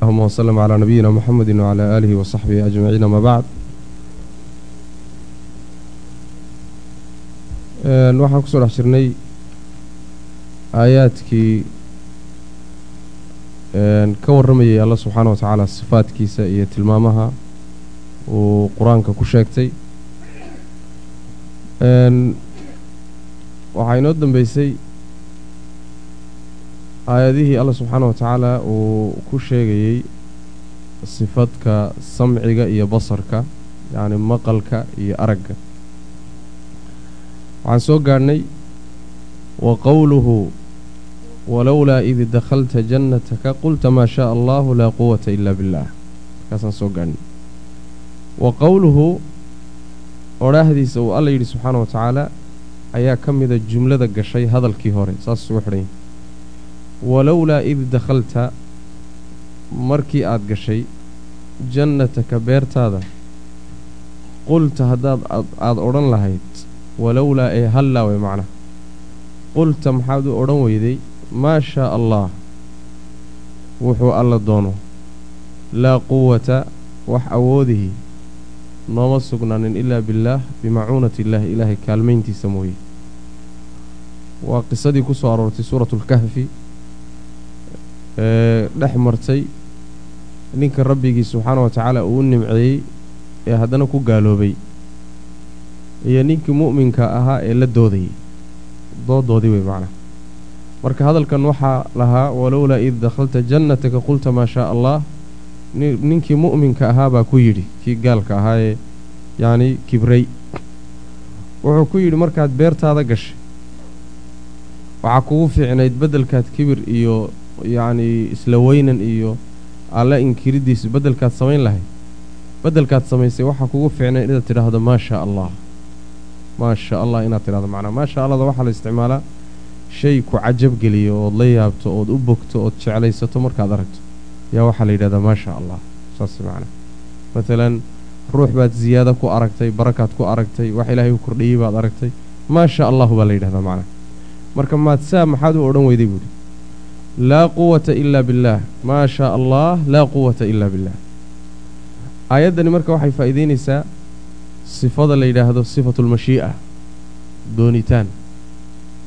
allahuma wslm clى nabiyina mxamedi wclى alihi wsaxbihi ajmaciin ama bacd waxaan ku soo dhex jirnay aayaadkii ka warramayay alla subxaana wa tacaala sifaadkiisa iyo tilmaamaha uu qur'aanka ku sheegtay. Waxaa inoo dambeysay aayadihii alla subxaana wa tacaala uu ku sheegayey sifadka samciga iyo basarka yacni maqalka iyo aragga. Waxaan soo gaadhnay wa qowluhu walowlaa id dakhalta jannataka qulta maa shaaa allahu laa quwata ilaa billaah markaasaan soo gaadhnay wa qowluhu odhaahdiisa uu alla yidhi subxaana wa tacaala ayaa ka mida jumlada gashay hadalkii hore saas isugu xidhan yahy walowlaa id dakhalta markii aada gashay jannataka beertaada qulta haddaad aada odhan lahayd walowlaa ee hallaa way macnaha qulta maxaad u odhan weyday maa shaa allah wuxuu alla doono laa quwata wax awoodihi nooma sugnaanin ilaa billaah bimacuunati illaahi ilaahay kaalmayntiisa mooye waa qisadii ku soo aroortay ee dhex martay. Ninka rabbigii subxaana wa tacaala uu nimceeyey ee haddana ku gaaloobay. Iyo ninkii mu'minka ahaa ee la doodayay doodoodii wey macnaha marka hadalkan waxaa lahaa walowlaa id dakhalta jannataka qulta maa shaa allah. Ninkii mu'minka ahaa baa ku yidhi kii gaalka ahaa ee yacni kibray. Wuxuu ku yidhi markaad beertaada gashay waxaa kugu fiicnayd beddelkaad kibir iyo yacnii isla weynan iyo alla inkiriddiisu beddelkaad samayn lahayd. Beddelkaad samaysay waxaa kugu fiicnayd inaad tidhaahdo maa shaa allah. Maa allah inaad tidhahdo macnaa maa allahda waxaa la isticmaalaa shay ku cajab geliyo ood la yaabto ood u bogto ood jeclaysato markaad aragto. Yaa waxaa la yidhahdaa maa sha allah. Saas macnaa. Maalan ruux baad ziyaado ku aragtay barakaad ku aragtay wax ilaahay u kordhiyey baad aragtay. Maa sha allahu baa la yidhahdaa macnaa. Marka maad saa maxaad u odhan weyday buuhi laa quwata ilaa billaah maa shaa allah laa quwata ilaa billaah aayaddani marka waxay faa'iidaynaysaa sifada la yidhaahdo sifatu lmashii'a doonitaan.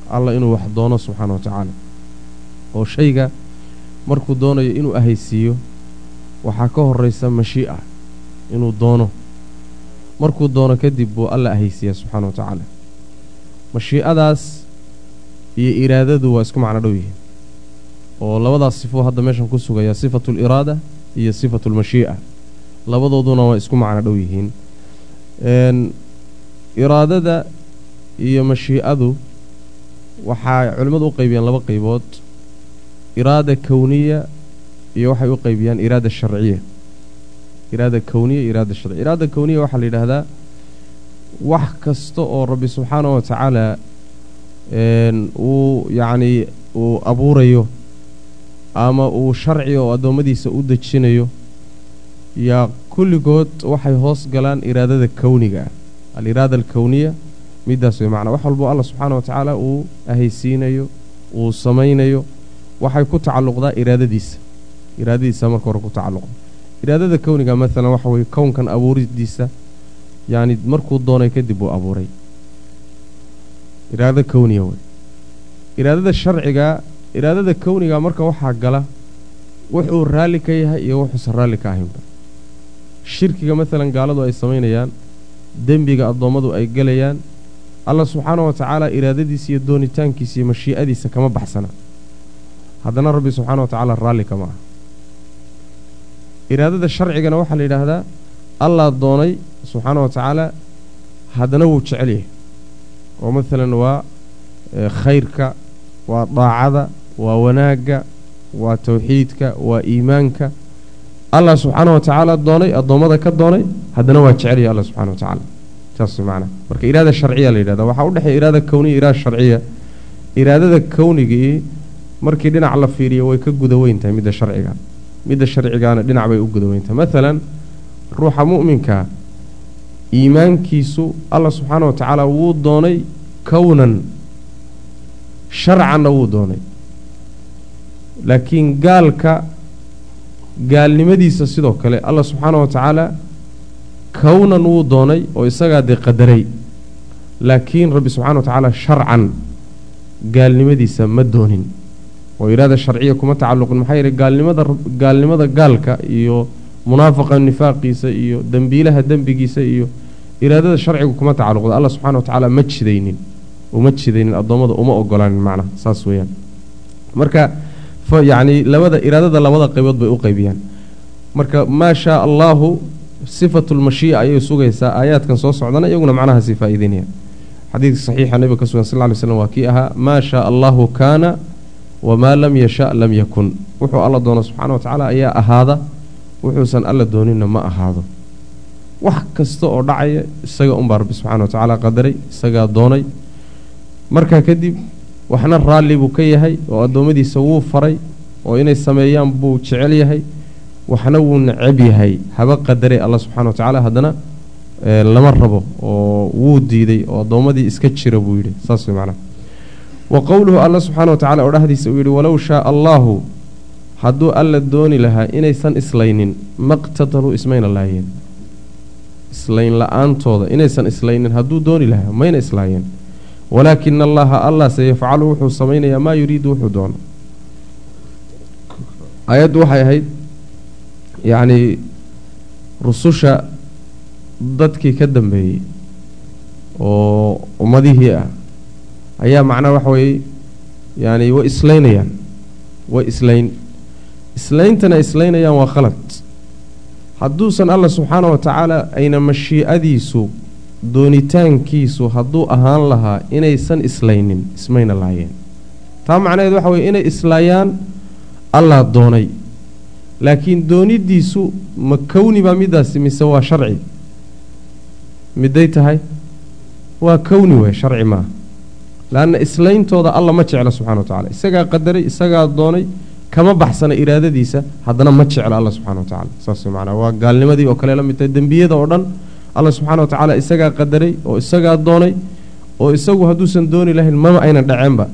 Alla inuu wax doono subxaana wa tacaala. Oo shayga markuu doonayo inuu ahaysiiyo waxaa ka horraysa mashii'a inuu doono. Markuu doono kadib buu alla ahaysiiyaa subxaana wa tacaala. Mashii'adaas iyo iraadadu waa isku macno dhow yihiin oo labadaas sifo hadda meeshan ku sugaya sifatu aliraada iyo sifatu almashii'a labadooduna waa isku macno dhow yihiin. Iraadada iyo mashii'adu waxaa culimmadu u qaybiyaan laba qaybood. Iraada kowniya iyo waxay u qaybiyaan iraada sharciya. Iraada kowniya iyo iraada sharciya. Iraada kowniya waxaa la yidhaahdaa wax kasta oo rabbi subxaana wa tacaala uu yacnii uu abuurayo ama uu sharciga oo addoommadiisa u dejinayo yaa kulligood waxay hoos galaan iraadada kowniga ah aliraada alkowniya middaas way macnaa wax walboo alla subxaana wa tacaala uu ahaysiinayo uu samaynayo waxay ku tacalluqdaa iraadadiisa. Iraadadiisa marka hore ku tacalluqda. Iraadada kowniga maalan waxa weye kownkan abuuridiisa yacni markuu doonay kadib uu abuuray. Iraadada kowniga wey. Iraadada sharciga iraadada kowniga marka waxaa gala wuxuu raalli ka yahay iyo wuxuusan raalli ka ahaynba shirkiga maalan gaaladu ay samaynayaan dembiga addoommadu ay gelayaan alla subxaana wa tacaala iraadadiisa iyo doonitaankiisa iyo mashii'adiisa kama baxsana. Haddana rabbi subxaana wa tacaala raalli kama aha. Iraadada sharcigana waxaa la yidhaahdaa allaa doonay subxaana wa tacaala haddana wuu jecel yahay. Oo maalan waa khayrka waa daacada waa wanaagga waa tawxiidka waa iimaanka. Allah subxaana wa tacaala doonay addoommada ka doonay haddana waa jecelyahay alla subxana wa tacaala saas macnaa. Marka iraada sharciya la yidhahda waxaa u dhexeeya iraada kowniya iraada sharciya. Iraadada kownigii markii dhinac la fiiriyo way ka guda weyn tahay midda sharciga. Midda sharcigaana dhinac bay u guda weyn tahay. Maalan ruuxa mu'minka iimaankiisu alla subxaana wa tacaala wuu doonay kownan sharcanna wuu doonay laakiin gaalka gaalnimadiisa sidoo kale allah subxaana wa tacaala kownan wuu doonay oo isagaa dee qadaray. Laakiin rabbi subxana wa tacaala sharcan gaalnimadiisa ma doonin. Oo iraada sharciya kuma tacalluqin. Maxaa yeele gaalnimada gaalnimada gaalka iyo munaafaqa nifaaqiisa iyo dembiilaha dembigiisa iyo iraadada sharcigu kuma tacalluqda. Allah subxana wa tacaala ma jidaynin uma jidaynin addoommada uma ogolaanin macnaha saas weeyaan. Marka yacni labada iraadada labada qaybood bay u qaybiyaan. Marka maa shaa allaahu sifatu lmashii'a ayay sugaysaa aayaadkan soo socdana iyaguna macnahaasi faa'iideynayaan xadiidka saxiixa nebiga ka sugan sal ly slam waa kii ahaa maa shaa allaahu kaana wamaa lam yasha lam yakun. Wuxuu alla doono subxaana wa tacaala ayaa ahaada wuxuusan alla dooninna ma ahaado. Wax kasta oo dhacaya isaga unbaa rabbi subxana wa tacaala qadaray isagaa doonay. Markaa kadib waxna raalli buu ka yahay oo addoommadiisa wuu faray oo inay sameeyaan buu jecel yahay waxna wuu necab yahay. Haba qadaray alla subxana wa tacaala haddana lama rabo oo wuu diiday oo addoommadii iska jira buu yidhi. Saas way macnaha. Wa qowluhu alla subxaana wa tacala oo uu yidhi walow shaaa allaahu hadduu alla dooni lahaa inaysan islaynin maqtataluu ismayna laayeen islayn la'aantooda inaysan islaynin hadduu dooni lahaa mayna islaayeen walaakina allaha allah sayafcalu wuxuu samaynayaa maa yuriidu wuxuu doono aayaddu waxay ahayd yacnii rususha dadkii ka dambeeyey oo ummadihii ah ayaa macnaha waxa weeye yaani way islaynayaan way islayn islayntana islaynayaan waa khalad hadduusan alla subxaana wa tacaala ayna mashiicadiisu doonitaankiisu hadduu ahaan lahaa inaysan islaynin ismayna laayeen taa macnaheed waxa weye inay islaayaan allah doonay. Laakiin doonidiisu ma kowni baa midaasi mise waa sharci? Miday tahay? Waa kowni wey sharci maaha. Laanna islayntooda alla ma jecla subxana wa tacala isagaa qadaray isagaa doonay kama baxsana iraadadiisa haddana ma jecla alla subxana wa tacala saas macnaa waa gaalnimadii oo kale la mid tahay dembiyada oo dhan alla subxaana wa tacaala isagaa qadaray oo isagaa doonay oo isagu hadduusan dooni lahayn mama aynan dhaceenba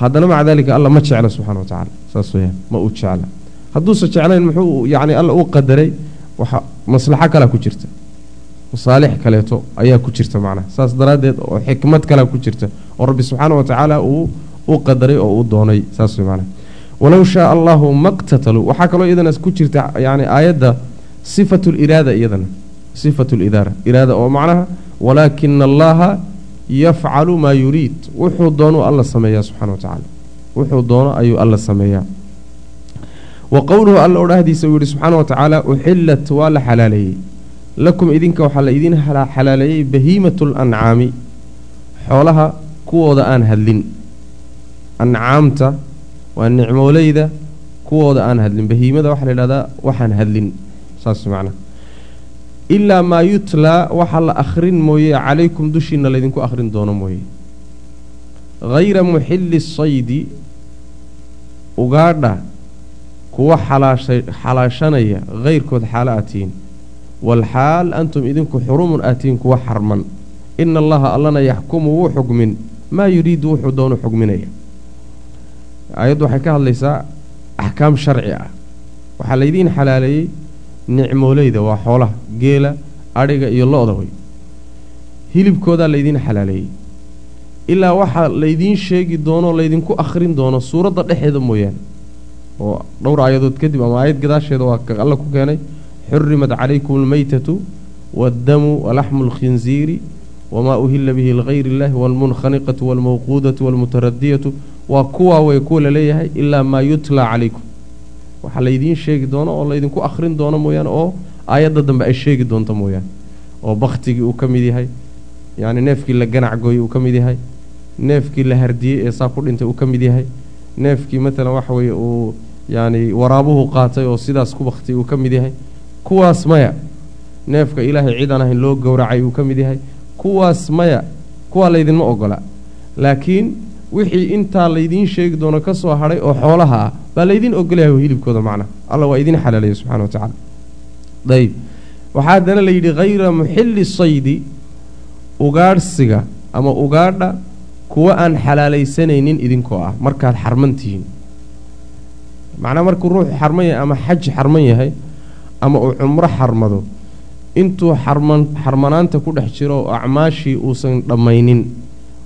haddana maca daalika alla ma jecla subxana wa tacala saas weyaan ma uu jecla. Hadduusan jeclayn muxuu yacni alla u qadaray waxa maslaxo kalea ku jirta. Masaalix kaleeto ayaa ku jirta macnaha. Saas daraaddeed oo xikmad kalea ku jirta oo rabbi subxaana wa tacaala uu u qadaray oo u doonay. Saas wey macnaha. Walow shaaa allahu maqtataluu waxaa kaloo iyadana ku jirta yani aayadda sifatu liraada iyadana sifatu lidaara iraada oo macnaha walaakina allaha yafcalu maa yuriid wuxuu doonuu alla sameeyaa subxana wa wuxuu doono ayuu alla sameeyaa wa qowluhu alla odhahdiisa uu yihi subxaana wa tacaala uxillat waa la xalaaleeyey lakum idinka waxaa la idiin xalaaleeyey bahiimatu lancaami xoolaha kuwooda aan hadlin ancaamta waa nicmooleyda kuwooda aan hadlin bahiimada waxaa la yidhahdaa waxaan hadlin saas macnaa ilaa maa yutlaa waxaa la akhrin mooye calaykum dushiina laydinku akhrin doono mooye. Hayra muxilli saydi ugaadha kuwa xalaashanaya hayrkood xaalo aad tihiin. Walxaal antum idinku xurumun aad tihiin kuwa xarman. Ina allaha allana yaxkumu wuu xugmin. Maa yuriidu wuxuu doonu xugminaya. Aayaddu waxay ka hadlaysaa axkaam sharci ah. Waxaa laydiin xalaaleeyey nicmooleyda waa xoolaha geela adhiga iyo lo-da wey hilibkoodaa laydiin xalaaleeyey. Ilaa waxaa laydiin sheegi doono laydinku akhrin doono suuradda dhexeeda mooyaane. Oo dhowr aayadood kadib ama aayad gadaasheeda waa ka alla ku keenay xurimat calaykum almeytatu waaddamu walaxmu alkhinziiri wamaa uhila bihi ligayri illahi waalmunkhaniqatu waalmawquudatu waalmutaradiyatu waa kuwaa way kuwa la leeyahay ilaa maa yutlaa calaykum waxaa laydiin sheegi doono oo laydinku akhrin doono mooyaane oo aayadda dambe ay sheegi doonto mooyaane. Oo bakhtigii uu ka mid yahay yacni neefkii la ganac gooyey uu ka mid yahay neefkii la hardiyey ee saa ku dhintay uu ka mid yahay neefkii matalan waxa weeye uu yacni waraabuhu qaatay oo sidaas ku bakhtiyey uu ka mid yahay. Kuwaas maya neefka ilaahay cid aan ahayn loo gowracay uu ka mid yahay. Kuwaas maya kuwaa laydinma ogola laakiin wixii intaa laydiin sheegi doono ka soo hadhay oo xoolaha ah baa laydiin ogolyahay hilibkooda macnaha alla waa idiin xalaaleeya subxana wa tacala dayib. Waxaa haddana la yidhi hayra muxilli saydi ugaadhsiga ama ugaadha kuwa aan xalaalaysanaynin idinkoo ah markaad xarman tihiin. Macnaa markuu ruuxu xarman yahay ama xaj xarman yahay ama uu cumro xarmado intuu xarman xarmanaanta ku dhex jiro oo acmaashii uusan dhammaynin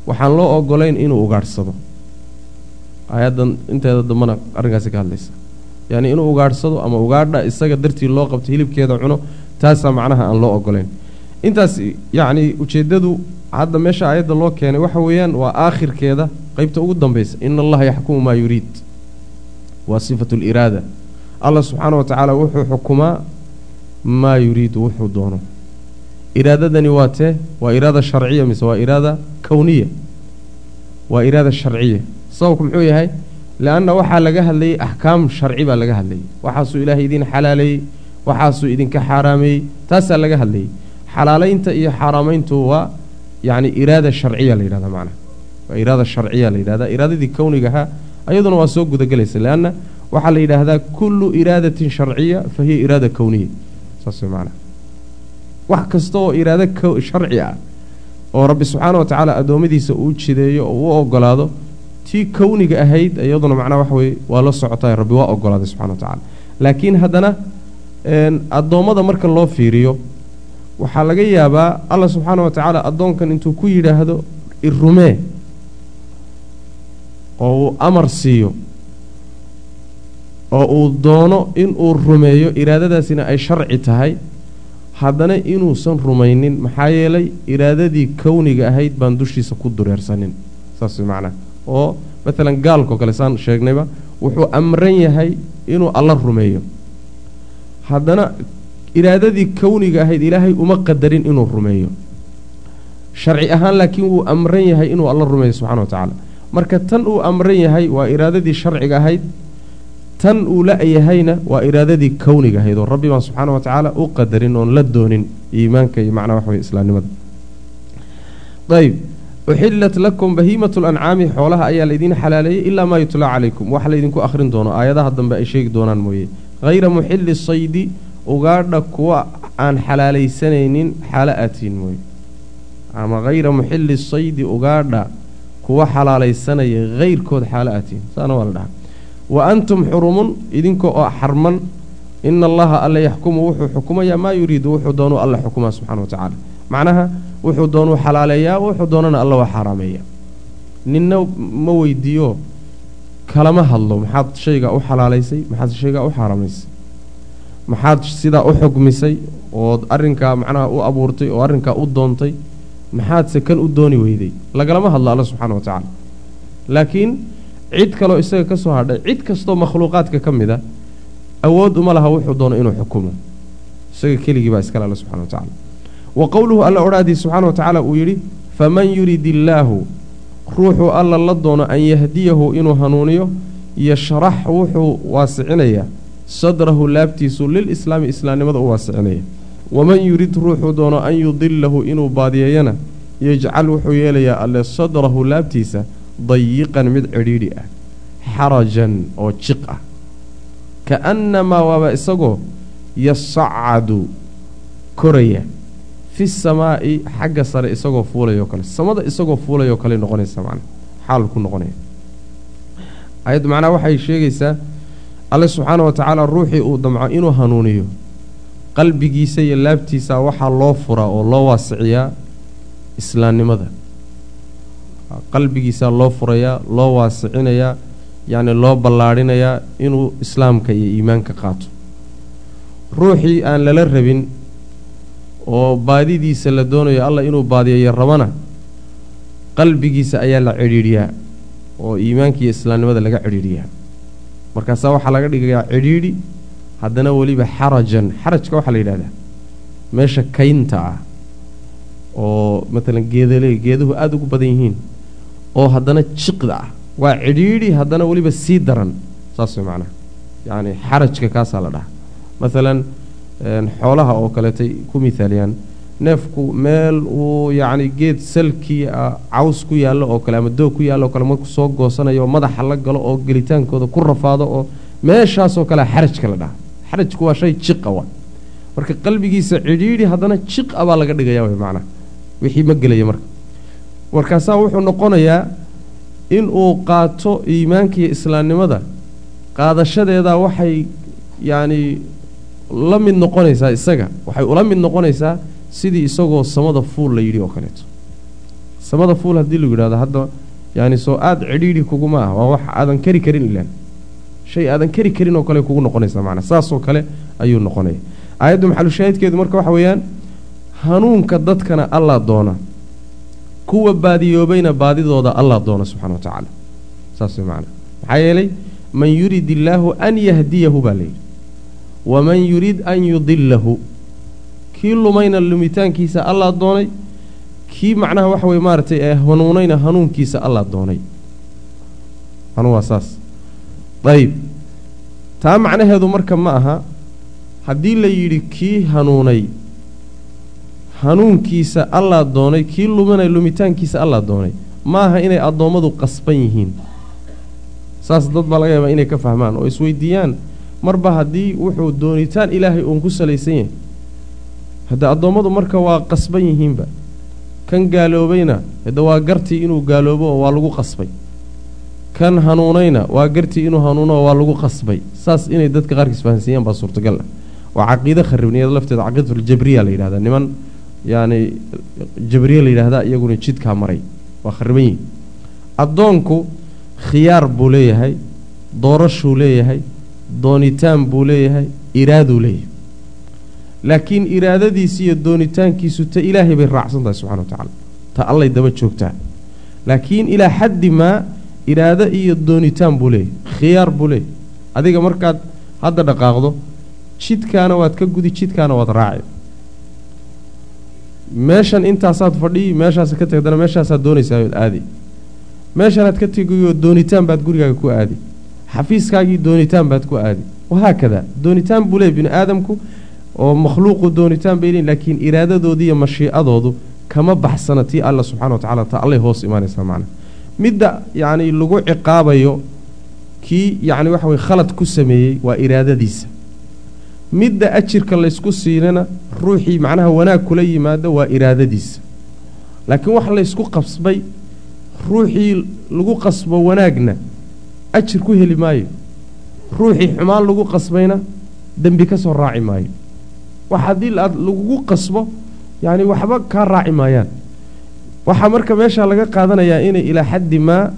waxaan loo ogolayn inuu ugaadhsado aayaddan inteeda dambana arrinkaasi ka hadlaysa. Yacni inuu ugaadhsado ama ugaadha isaga dartii loo qabto hilibkeeda cuno taasaa macnaha aan loo ogolayn intaas yacni ujeeddadu hadda meesha aayadda loo keenay waxa weeyaan waa aakhirkeeda qeybta ugu dambaysa. Ina allaha yaxkumu maa yuriid. Waa sifatu liraada allah subxaana wa tacaala wuxuu xukumaa maa yuriidu wuxuu doono iraadadani waa tee waa iraada sharciya mise waa iraada kowniya waa iraada sharciya. Sababku muxuu yahay? Leanna waxaa laga hadlayey axkaam sharci baa laga hadlayey waxaasuu ilaahay idin xalaaleeyey waxaasuu idinka xaaraameeyey taasaa laga hadlayey xalaalaynta iyo xaaraamayntu waa yacni iraada sharciya la yidhahda macnaha. Waa iraada sharciya la yidhahda iraadadii kownigahaa ayaduna waa soo gudagelaysa. Leanna waxaa la yidhaahdaa kullu iraadatin sharciya fa hiya iraada kowniya saas way macnaha wax kasta oo iraado sharci ah oo rabbi subxaana wa tacaala addoommadiisa uu jideeyo oo u ogolaado tii kowniga ahayd iyaduna macnaha waxa weye waa la socotaa rabbi waa ogolaaday subxana wa tacala laakiin haddana addoommada marka loo fiiriyo waxaa laga yaabaa allah subxaana wa tacaala addoonkan intuu ku yidhaahdo irumee oo uu amar siiyo oo uu doono inuu rumeeyo iraadadaasina ay sharci tahay haddana inuusan rumaynin maxaa yeelay iraadadii kowniga ahayd baan dushiisa ku dureersanin. Saas way macnaha oo maalan gaalkao kale saan sheegnayba wuxuu amran yahay inuu alla rumeeyo. Haddana iraadadii kowniga ahayd ilaahay uma qadarin inuu rumeeyo. Sharci ahaan laakiin wuu amran yahay inuu alla rumeeyo subxana wa tacaala. Marka tan uu amran yahay waa iraadadii sharciga ahayd tan uu la-yahayna waa iraadadii kowniga ahayd oo rabbi baan subxaana wa tacaala u qadarin oon la doonin iimaanka iyo macnaha waxa wey islaamnimada. Ayb uxillat lakum bahiimatu lancaami xoolaha ayaa laydiin xalaaleeyey ilaa maa yutlaa calaykum. Wax laydinku akhrin doono aayadaha dambe ay sheegi doonaan mooye. Hayra muxili saydi ugaadha kuwa aan xalaalaysanaynin xaalo aatiin mooye. Ama hayra muxili saydi ugaadha kuwa xalaalaysanaya hayrkood xaalo aatiin saana waa la dhahaa wa antum xurumun idinka oo xarman ina allaha alla yaxkumu wuxuu xukumayaa maa yuriidu wuxuu doonuu alla xukumaa subxana wa tacaala. Macnaha wuxuu doonuu xalaaleeyaa wuxuu doonana alla waa xaaraameeya ninna ma weydiiyo kalama hadlo maxaad shaygaa u xalaalaysay maxaad shaygaa u xaaraamaysay maxaad sidaa u xugmisay ood arrinkaa macnaha u abuurtay oo arrinkaa u doontay maxaadse kan u dooni weyday. Lagalama hadlo alla subxaana wa tacaala. Laakiin cid kaloo isaga ka soo hadhay cid kastoo makhluuqaadka ka mid a awood uma laha wuxuu doono inuu xukumo. Isaga keligii baa iskale alla subxana wa tacala wa qowluhu alla odhaadii subxaana wa tacaala uu yidhi faman yurid illaahu ruuxuu alla la doono an yahdiyahu inuu hanuuniyo yashrax wuxuu waasicinayaa sadrahu laabtiisu lilislaami islaamnimada u waasicinaya waman yurid ruuxuu doono an yudilahu inuu baadiyeeyana yajcal wuxuu yeelayaa alle sadrahu laabtiisa dayiqan mid cidhiidhi ah xarajan oo jiq ah. Ka'annamaa waaba isagoo yasacadu koraya fi samaa'i xagga sare isagoo fuulayoo kale. Samada isagoo fuulayoo kale noqonaysa macna xaal ku noqonaya. Ayaddu macnaha waxay sheegaysaa alle subxaana wa tacaala ruuxii uu damco inuu hanuuniyo. Qalbigiisa iyo laabtiisa waxaa loo furaa oo loo waasiciyaa islaamnimada qalbigiisaa loo furayaa loo waasicinayaa yacni loo ballaadhinayaa inuu islaamka iyo iimaanka qaato. Ruuxii aan lala rabin oo baadidiisa la doonayo allah inuu baadiyeeyo rabana qalbigiisa ayaa la cidhiidhiyaa oo iimaanka iyo islaamnimada laga cidhiidhiyaa. Markaasaa waxaa laga dhigayaa cidhiidhi haddana weliba xarajan xarajka waxaa la yidhahdaa meesha kaynta ah oo matalan geedale geeduhu aada ugu badan yihiin oo haddana jiqda ah. Waa cidhiidhi haddana weliba sii daran saas way macnaha. Yacni xarajka kaasaa la dhaha maalan xoolaha oo kaleetay ku mithaaliyaan neefku meel uu yacni geed salkii caws ku yaallo oo kale ama doog ku yaallo oo kale marku soo goosanayo oo madaxa la galo oo gelitaankooda ku rafaado oo meeshaasoo kalea xarajka la dhaha xarajku waa shay jiqa wa marka qalbigiisa cidhiidhi haddana jiqa baa laga dhigaya way macnaha. Wixii ma gelaya marka markaasaa wuxuu noqonayaa in uu qaato iimaanka iyo islaamnimada. Qaadashadeedaa waxay yacni la mid noqonaysaa isaga waxay ula mid noqonaysaa sidii isagoo samada fuul la yidhi oo kaleeto. Samada fuul haddii lagu yidhahdo hadda yaani soo aada cidhiidhi kuguma ah waa wax aadan kari karin ilaan. Shay aadan kari karin oo kale kugu noqonaysaa macnaa saasoo kale ayuu noqonaya. Aayadda maxalushaahidkeedu marka waxa weeyaan hanuunka dadkana allaa doona kuwa baadiyoobayna baadidooda allaa doona subxana wa tacaala. Saas macnaa maxaa yeelay man yurid illaahu an yahdiyahu baa layidhi waman yurid an yudilahu kii lumayna lumitaankiisa allaa doonay kii macnaha waxa weye maaragtay ee hanuunayna hanuunkiisa allaa doonay. Anu waa saas. Ayib taa macnaheedu marka ma aha haddii la yidhi kii hanuunay hanuunkiisa allaa doonay kii luminay lumitaankiisa allaa doonay. Ma aha inay addoommadu qasban yihiin. Saas dad baa laga yaabaa inay ka fahmaan oo isweydiiyaan. Marba haddii wuxuu doonitaan ilaahay uun ku salaysan yahay hadda addoommadu marka waa qasban yihiinba kan gaaloobayna hadda waa gartii inuu gaaloobo oo waa lagu qasbay. Kan hanuunayna waa gartii inuu hanuuno waa lagu qasbay. Saas inay dadka qaarkiis fahansiiyaan baa suurtagal ah. Waa caqiide kharibniyada lafteeda caqiidatuljabriya la yidhahdaa. Niman yacni jabriye la yidhahdaa iyaguna jidkaa maray. Waa khariban yihiin addoonku khiyaar buu leeyahay doorashuu leeyahay doonitaan buu leeyahay iraaduu leeyahay. Laakiin iraadadiisi iyo doonitaankiisu ta ilaahay bay raacsan tahay subxana wa tacaala. Ta allay daba joogtaa. Laakiin ilaa xaddi maa iraado iyo doonitaan buu leeyahay khiyaar buu leeyahay. Adiga markaad hadda dhaqaaqdo jidkaana waad ka gudi jidkaana waad raaci meeshan intaasaad fadhiyi meeshaas ka tagdana meeshaasaad doonaysaa ood aadi. Meeshanaad ka tegayoo doonitaan baad gurigaaga ku aadi. Xafiiskaagii doonitaan baad ku aadi. Wahaakada doonitaan buu leeyahy bini aadamku oo makhluuqu doonitaan bay leeyiin laakiin iraadadoodu iyo mashiicadoodu kama baxsana tii alla subxana wa tacala ta allay hoos imaanaysaa macnaha midda yacni lagu ciqaabayo kii yacni waxa weye khalad ku sameeyey waa iraadadiisa midda ajirka laysku siinana ruuxii macnaha wanaag kula yimaada waa iraadadiisa. Laakiin wax laysku qasbay ruuxii lagu qasbo wanaagna ajir ku heli maayo. Ruuxii xumaan lagu qasbayna dembi ka soo raaci maayo. Wax haddii aad lagugu qasbo yacni waxba kaa raaci maayaan. Waxaa marka meeshaa laga qaadanayaa inay ilaa xaddi maa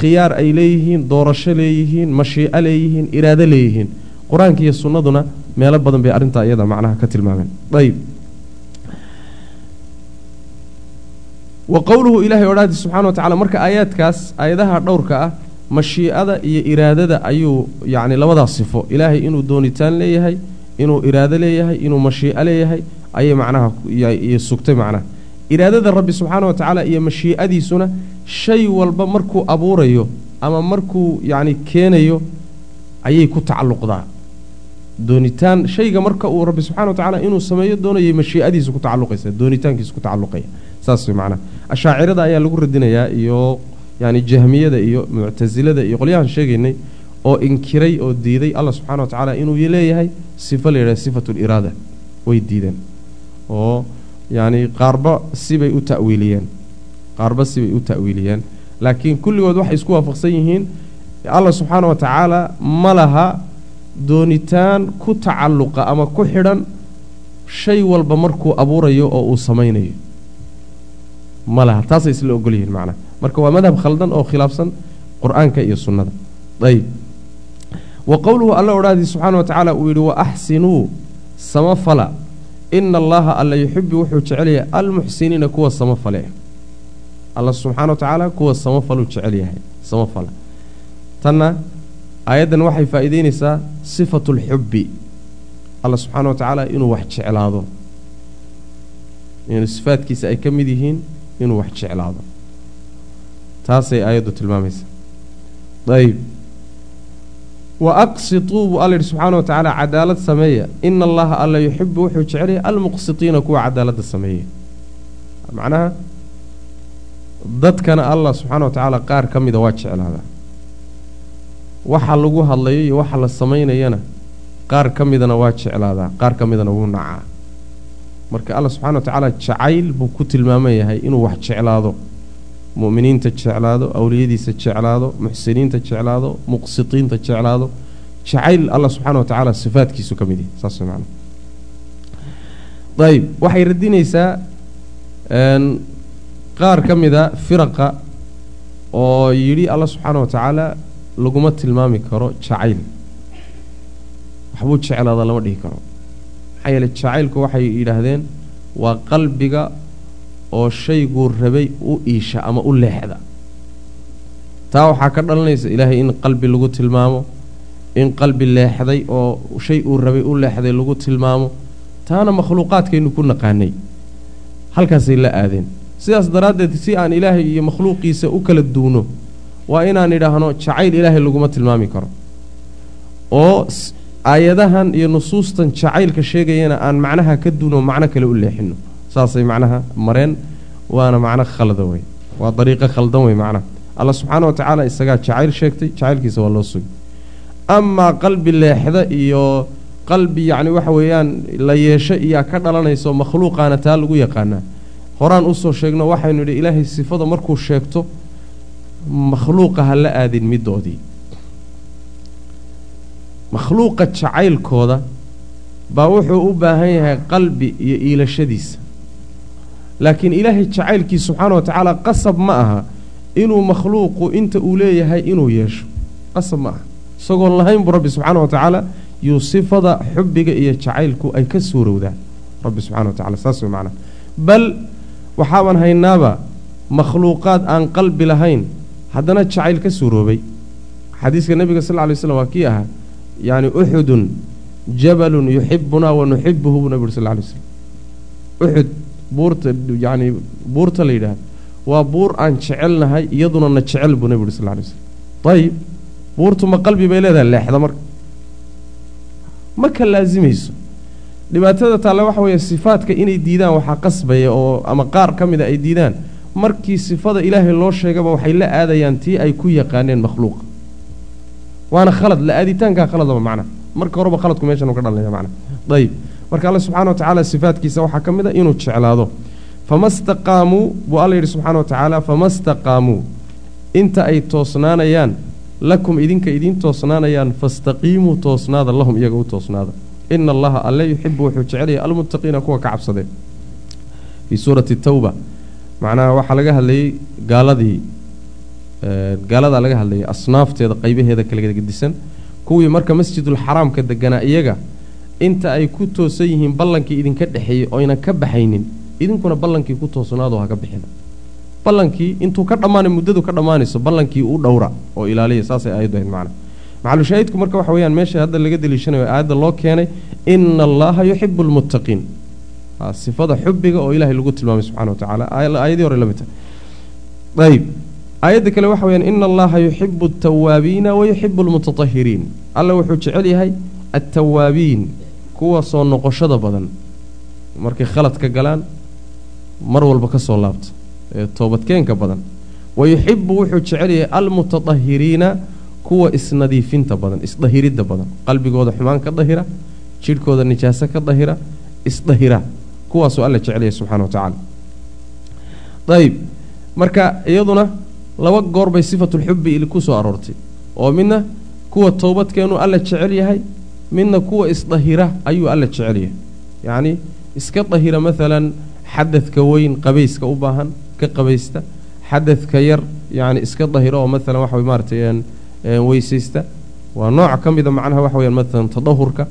khiyaar ay leeyihiin doorasho leeyihiin mashiico leeyihiin iraado leeyihiin. Qur'aanka iyo sunnaduna meelo badan bay arrintaa iyada macnaha ka tilmaameen. Ayb wa qowluhu ilaahay odhaadi subxana wa tacala marka aayaadkaas aayadaha dhowrka ah mashiicada iyo iraadada ayuu yacni labadaas sifo ilaahay inuu doonitaan leeyahay inuu iraado leeyahay inuu mashiico leeyahay ayay macnaha sugtay macnaha. Iraadada rabbi subxaana wa tacaala iyo mashiicadiisuna shay walba markuu abuurayo ama markuu yacni keenayo ayay ku tacalluqdaa doonitaan shayga marka uu rabbi subxana wa tacala inuu sameeyo doonayay mashiicadiisa ku tacalluqaysa doonitaankiisa ku tacalluqaya. Saas macnaha ashaacirada ayaa lagu radinayaa iyo yacni jahmiyada iyo muctasilada iyo qolyahan sheegaynay oo inkiray oo diiday allah subxana wa tacaala inuu leeyahay sifo la yidhaha sifatu liraada way diideen oo yacni qaarba sibay u ta'wiiliyeen. Qaarba sibay u ta'wiiliyeen. Laakiin kulligood waxay isku waafaqsan yihiin allah subxaana wa tacaala ma laha doonitaan ku tacalluqa ama ku xidhan shay walba markuu abuurayo oo uu samaynayo. Ma laha taasay isla ogol yihiin macnaha. Marka waa madhab khaldan oo khilaafsan qur'aanka iyo sunnada. Ayb wa qowluhu alla odhaadii subxaana wa tacaala uu yidhi wa axsinuu samafala. Ina allaha alla yuxibu wuxuu jecelyahay almuxsiniina kuwa samafale alla subxaana wa tacaala kuwa samafaluu jecel yahay samafala tanna aayaddan waxay faa'iideynaysaa sifatu lxubbi alla subxaana wa tacaala inuu wax jeclaado. Inuu sifaadkiisa ay ka mid yihiin inuu wax jeclaado. Taasay aayaddu tilmaamaysaa. Ayb wa aqsituu buu alla yidhi subxaana wa tacaala cadaalad sameeya. Ina allaha alla yuxibu wuxuu jecelyahay almuqsitiina kuwa cadaaladda sameeya. Macnaha dadkana allah subxaana wa tacaala qaar ka mida waa jeclaadaa waxa lagu hadlayo iyo waxa la samaynayana qaar ka midana waa jeclaadaa qaar ka midana wuu nacaa. Marka allah subxana wa tacaala jacayl buu ku tilmaaman yahay inuu wax jeclaado mu'miniinta jeclaado awliyadiisa jeclaado muxsiniinta jeclaado muqsitiinta jeclaado. Jacayl allah subxaana wa tacaala sifaadkiisu ka mid yahay saas macana ayib waxay radinaysaa qaar ka mida firaqa oo yidhi allah subxaana wa tacaala laguma tilmaami karo jacayl. Waxbuu jeclaada lama dhihi karo. Maxaa yeele jacaylku waxay yidhaahdeen waa qalbiga oo shayguu rabay u iisha ama u leexda. Taa waxaa ka dhalanaysa ilaahay in qalbi lagu tilmaamo in qalbi leexday oo shay uu rabay u leexday lagu tilmaamo. Taana makhluuqaadkaynu ku naqaanay. Halkaasay la aadeen. Sidaas daraaddeed si aan ilaahay iyo makhluuqiisa u kala duwno waa inaan idhaahno jacayl ilaahay laguma tilmaami karo. Oo aayadahan iyo nusuustan jacaylka sheegayana aan macnaha ka duwno macno kale u leexino saasay macnaha mareen waana macno khalda wey waa dariiqo khaldan wey macnaha. Alla subxaana wa tacaala isagaa jacayl sheegtay jacaylkiisa waa loo sugi amaa qalbi leexda iyo qalbi yacni waxa weeyaan la yeesho iyaa ka dhalanayso makhluuqaana taa lagu yaqaanaa. Horaan u soo sheegno waxaynu idhi ilaahay sifada markuu sheegto makhluuqa ha la aadin middoodii. Makhluuqa jacaylkooda baa wuxuu u baahan yahay qalbi iyo iilashadiisa. Laakiin ilaahay jacaylkiisa subxaana wa tacaala qasab ma aha inuu makhluuqu inta uu leeyahay inuu yeesho. Qasab ma aha. Isagoon lahayn buu rabbi subxaana wa tacaala yuu sifada xubbiga iyo jacaylku ay ka suurowdaan rabbi subxana wa tacala saas way macnaha bal waxaaban haynaaba makhluuqaad aan qalbi lahayn haddana jacayl ka suuroobay. Xadiiska nebiga sal ly slam waa kii ahaa yacni uxudun jabalun yuxibunaa wa nuxibuhu buu nebi uri sal lay slam uxud buurta yacni buurta la yidhaahdo waa buur aan jecelnahay iyaduna na jecel buu nebi uri sal lay slam ayib buurtu ma qalbi bay leedahay leexda marka. Ma ka laasimayso? Dhibaatada taale waxa weeye sifaadka inay diidaan waxaa qasbaya oo ama qaar ka mida ay diidaan markii sifada ilaahay loo sheegaba waxay la aadayaan tii ay ku yaqaaneen makhluuqa waana khalad la aaditaankaa khaladaba macnaha marka horeba khaladku meeshan ka dhalanaya macnaha ayib marka alle subxana wa tacaala sifaadkiisa waxaa ka mid a inuu jeclaado. Fama staqaamuu buu alla yidhi subxana wa tacaala fama staqaamuu inta ay toosnaanayaan lakum idinka idiin toosnaanayaan fastaqiimuu toosnaada lahum iyaga u toosnaada. Ina allaha alle yuxibu wuxuu jecelyahay almuttaqiina kuwa ka cabsadee. Fii suurati tawba macnaha waxaa laga hadlayey gaaladii gaaladaa laga hadlayay asnaafteeda qaybaheeda kala gedisan kuwii marka masjidulxaraamka deganaa iyaga inta ay ku toosan yihiin ballankii idinka dhexeeyey oynan ka baxaynin idinkuna ballankii ku toosnaado ha ka bixina ballankii intuu ka dhammaanay muddadu ka dhammaanayso ballankii u dhowra oo ilaaliya saasay aayaddu ahayd macna. Maxalushaahidku marka waxa weeyaan meesha hadda laga deliishanayo aayadda loo keenay ina allaha yuxibu almuttaqiin sifada xubbiga oo ilaahay lagu tilmaamay subxana wa tacaala aayadii hore la mid tahay. Ayib aayadda kale waxa weyaan ina allaha yuxibu altawaabiina wa yuxibu almutatahiriin alla wuxuu jecel yahay altawaabiin kuwa soo noqoshada badan. Markay khaladka galaan mar walba ka soo laabta ee toobadkeenka badan. Wa yuxibu wuxuu jecel yahay almutatahiriina kuwa isnadiifinta badan isdahiridda badan. Qalbigooda xumaan ka dahira jidhkooda nijaaso ka dahira isdahira kuwaasuu alla jecel yahay subxana wa tacaala. Ayib marka iyaduna laba goor bay sifatulxubbi ku soo aroortay. Oo midna kuwa toobadkeenuu alla jecel yahay midna kuwa isdahira ayuu alla jecel yahay yacni iska dahira maalan xadadka weyn qabayska u baahan ka qabaysta. Xadadka yar yacni iska dahira oo maalan waxa way maaratay weysaysta. Waa nooc ka mida macnaha waxa weyaan maalan tadahurka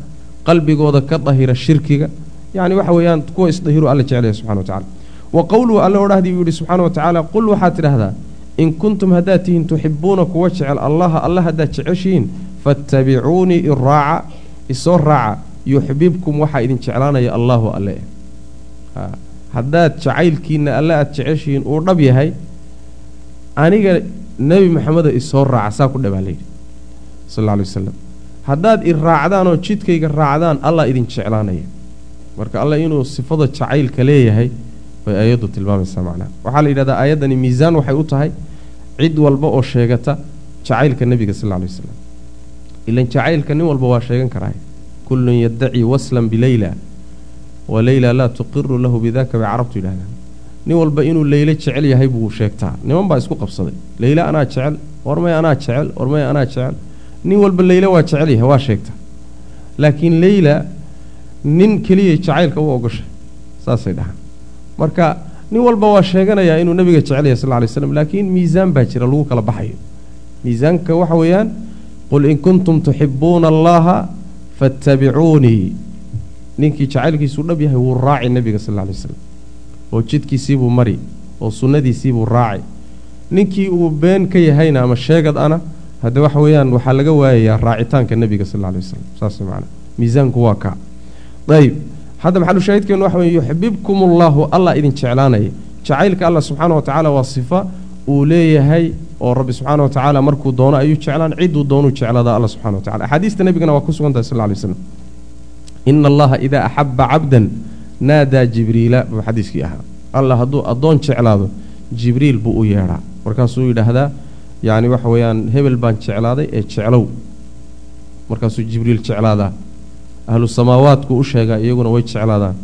qalbigooda ka dahira shirkiga yacni waxa weeyaan kuwa isdahiru alla jecel yahay subxana wa tacala wa qowluhu alle odhahdii buu yihi subxaana wa tacaala qul waxaad tidhaahdaa in kuntum haddaad tihiin tuxibuuna kuwa jecel allaha alla haddaad jeceshihiin faatabicuunii iraaca isoo raaca yuxbibkum waxaa idin jeclaanaya allaahu alle. Haddaad jacaylkiinna alle aad jeceshihiin uu dhab yahay aniga nebi maxameda isoo raaca saa ku dhabaa layidhi sal alla alay wasalam haddaad i raacdaan oo jidkayga raacdaan allah idin jeclaanaya marka alla inuu sifada jacaylka leeyahay bay aayaddu tilmaamaysaa macnaha waxaa la yidhahdaa aayaddani miisaan waxay u tahay cid walba oo sheegata jacaylka nebiga sal alla lay wasalam ilan jacaylka nin walba waa sheegan karaa kullun yaddaci waslan bileyla wa leyla laa tuqiru lahu bidaka bay carabtu yidhahdaan nin walba inuu leyle jecel yahay buu sheegtaa. Niman baa isku qabsaday. Leyle anaa jecel warmay anaa jecel warmay anaa jecel. Nin walba leyla waa jecel yahay waa sheegta laakiin leyla nin keliyay jacaylka u ogoshay. Saasay dhahaan. Marka nin walba waa sheeganayaa inuu nabiga jecel yahay sal alay slam laakiin miisaan baa jira lagu kala baxayo. Miisaanka waxa weeyaan qul in kuntum tuxibuuna allaha fattabicuunii ninkii jacaylkiisuu dhab yahay wuu raaci nebiga sal alay slam oo jidkiisiibuu mari oo sunnadiisiibuu raaci ninkii uu been ka yahayna ama sheegad ana hadde waxa weeyaan waxaa laga waayayaa raacitaanka nebiga sal alla alay waslam saas macana miisaanku waa kaa ayib. Hadda maxalu shaahidkeenu waxa weye yuxbibkum ullahu allah idin jeclaanaya jacaylka allah subxaana wa tacaala waa sifa uu leeyahay oo rabbi subxaana wa tacaala markuu doono ayuu jeclaan cidduu doonuu jeclaadaa alla subxana wa tacala axaadiista nebigana waa ku sugan tahay sal lla alay waslam ina allaha idaa axaba cabdan naadaa jibriila buu xadiiskii ahaa. Allah hadduu addoon jeclaado jibriil buu u yeedhaa. Markaasuu yidhaahdaa yacni waxa weeyaan hebel baan jeclaaday ee jeclow. Markaasuu jibriil jeclaadaa ahlu samaawaadku u sheegaa iyaguna way jeclaadaan.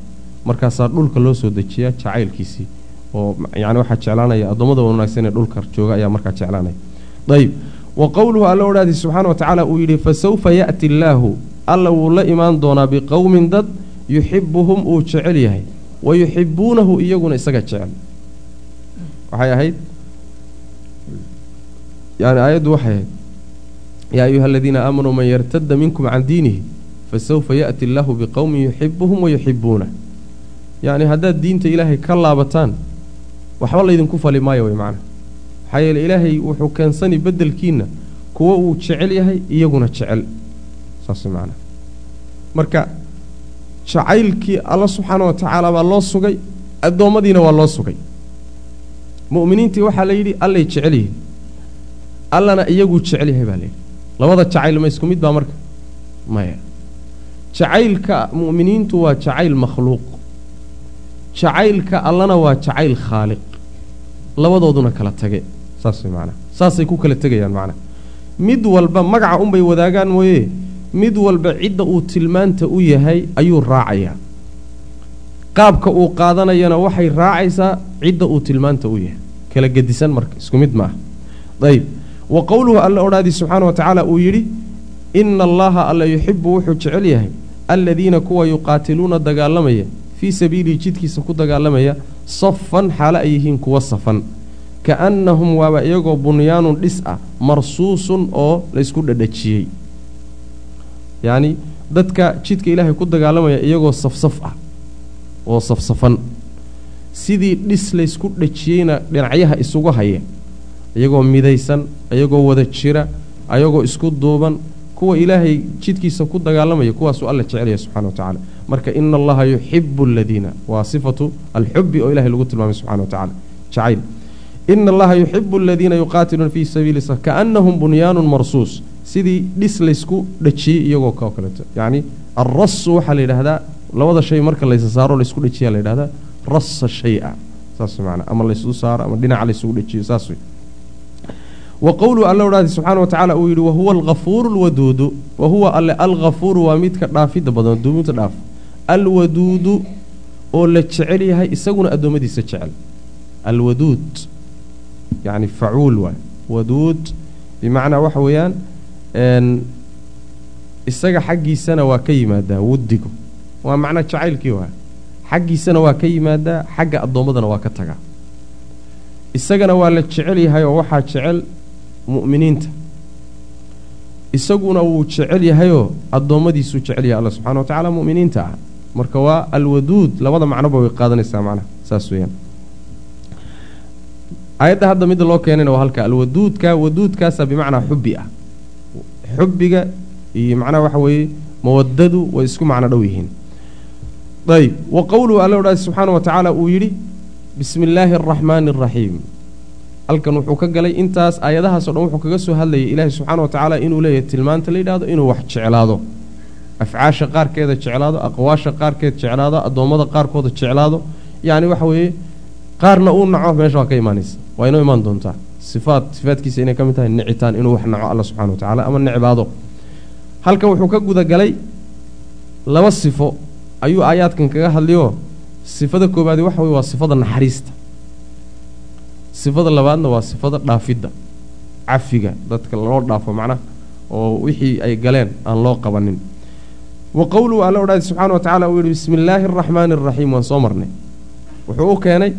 Markaasaa dhulka loo soo dejiyaa jacaylkiisii oo yani waxaa jeclaanaya addoommada wanaagsan ee dhulka jooga ayaa markaa jeclaanaya. Ayib wa qowluhu alla odhaadi subxaana wa tacaala uu yidhi fasawfa ya'ti illaahu alla wuu la imaan doonaa biqowmin dad yuxibuhum uu jecel yahay wa yuxibuunahu iyaguna isaga jecel. Waxay ahayd yani aayaddu waxay ahayd yaa ayuha aladiina aamanuu man yartada minkum can diinihi fasawfa ya'ti illaahu biqowmin yuxibuhum wa yuxibuunah yacni haddaad diinta ilaahay ka laabataan waxba laydinku fali maayo way macana maxaa yeele ilaahay wuxuu keensani beddelkiinna kuwo uu jecel yahay iyaguna jecel saas macana marka jacaylkii alla subxaana wa tacaala baa loo sugay addoommadiina waa loo sugay mu'miniintii waxaa la yidhi allay jecel yihiin allana iyaguu jecel yahay baa layidhi labada jacayl ma isku mid baa marka maya jacaylka mu'miniintu waa jacayl makhluuq. Jacaylka allana waa jacayl khaaliq. Labadooduna kala tage saasay ku kala tegayaan macnaha mid walba magaca unbay wadaagaan mooye. Mid walba cidda uu tilmaanta u yahay ayuu raacayaa qaabka uu qaadanayana waxay raacaysaa cidda uu tilmaanta u yahay. Kala gedisan marka isku mid maaha ayib. Wa qowluhu alla odhaadii subxaana wa tacaala uu yidhi ina allaha alla yuxibu wuxuu jecel yahay aladiina kuwa yuqaatiluuna dagaalamaya fii sabiilihi jidkiisa ku dagaalamaya safan xaalo ay yihiin kuwa safan kaannahum waaba iyagoo bunyaanun dhis ah marsuusun oo laysku dhadhajiyey. Yacni dadka jidka ilaahay ku dagaalamaya iyagoo safsaf ah oo safsafan. Sidii dhis laysku dhajiyeyna dhinacyaha isugu haya iyagoo midaysan iyagoo wada jira ayagoo isku duuban kuwa ilaahay jidkiisa ku dagaalamaya kuwaasuu alla jecelaya subxana wa tacaala. Marka ina allaha yuxibu aladiina waa sifatu alxubi oo ilahay lagu tilmaamay subxana wa tacala jacayl. Ina allaha yuxibu aladiina yuqaatiluuna fii sabiili sa kaannahum bunyaanun marsuus. Sidii dhis laysku dhajiyey iyagoo kao kaleeto yacni alrasu waxaa la yidhaahdaa labada shay marka laysa saaro laysku dhajiyaa la yidhahdaa rasa shay-a. Saas macnaa. Ama laysu saaro ama dhinaca laysugu dhajiyo saas wey wa qowluhu alla odhaadi subxaana wa tacaala uu yidhi wahuwa alwaduudu. Wa huwa alle alghafuuru waa midka dhaafidda badan duuminta dhaaf. Alwaduudu oo la jecel yahay isaguna addoommadiisa jecel. Alwaduud yacni facuul waay. Waduud bimacnaa waxa weeyaan isaga xaggiisana waa ka yimaadaa wuddigu. Waa macnaa jacaylkii waa xaggiisana waa ka yimaadaa xagga addoommadana waa ka tagaa. Isagana waa la jecel yahay oo waxaa jecel mu'miniinta. Isaguna wuu jecel yahayoo addoommadiisuu jecel yahay alla subxana wa tacala mu'miniinta ah. Marka waa alwaduud labada macnoba way qaadanaysaa macnaha saas weeyaan. Aayadda hadda midda loo keenayna waa halka alwaduudka waduudkaasa bimacnaa xubbi ah. Xubbiga iyo macnaha waxa weeye mawadadu way isku macno dhow yihiin. Ayb wa qowluhu alla odhaadi subxaana wa tacaala uu yidhi bismi illaahi araxmaani araxiim halkan wuxuu ka galay intaas aayadahaasoo dhan wuxuu kaga soo hadlayay ilaahi subxaana wa tacaala inuu leeyahay tilmaanta la yidhahdo inuu wax jeclaado. Afcaasha qaarkeeda jeclaado aqwaasha qaarkeed jeclaado addoommada qaarkooda jeclaado. Yacni waxa weeye qaarna uu naco meesha waa ka imaanaysa. Waa inoo imaan doontaa. Sifaad sifaadkiisa inay ka mid tahay nicitaan inuu wax naco alla subxana wa tacala ama necbaado. Halkan wuxuu ka gudagalay laba sifo. Ayuu aayaadkan kaga hadlayoo sifada koobaadi waxa weye waa sifada naxariista sifada labaadna waa sifada dhaafidda cafiga dadka loo dhaafo macnaha oo wixii ay galeen aan loo qabanin. Wa qowluhu alla odhaadi subxana wa tacala uu yidhi bismi illaahi araxmaani araxiim waan soo marnay. Wuxuu u keenay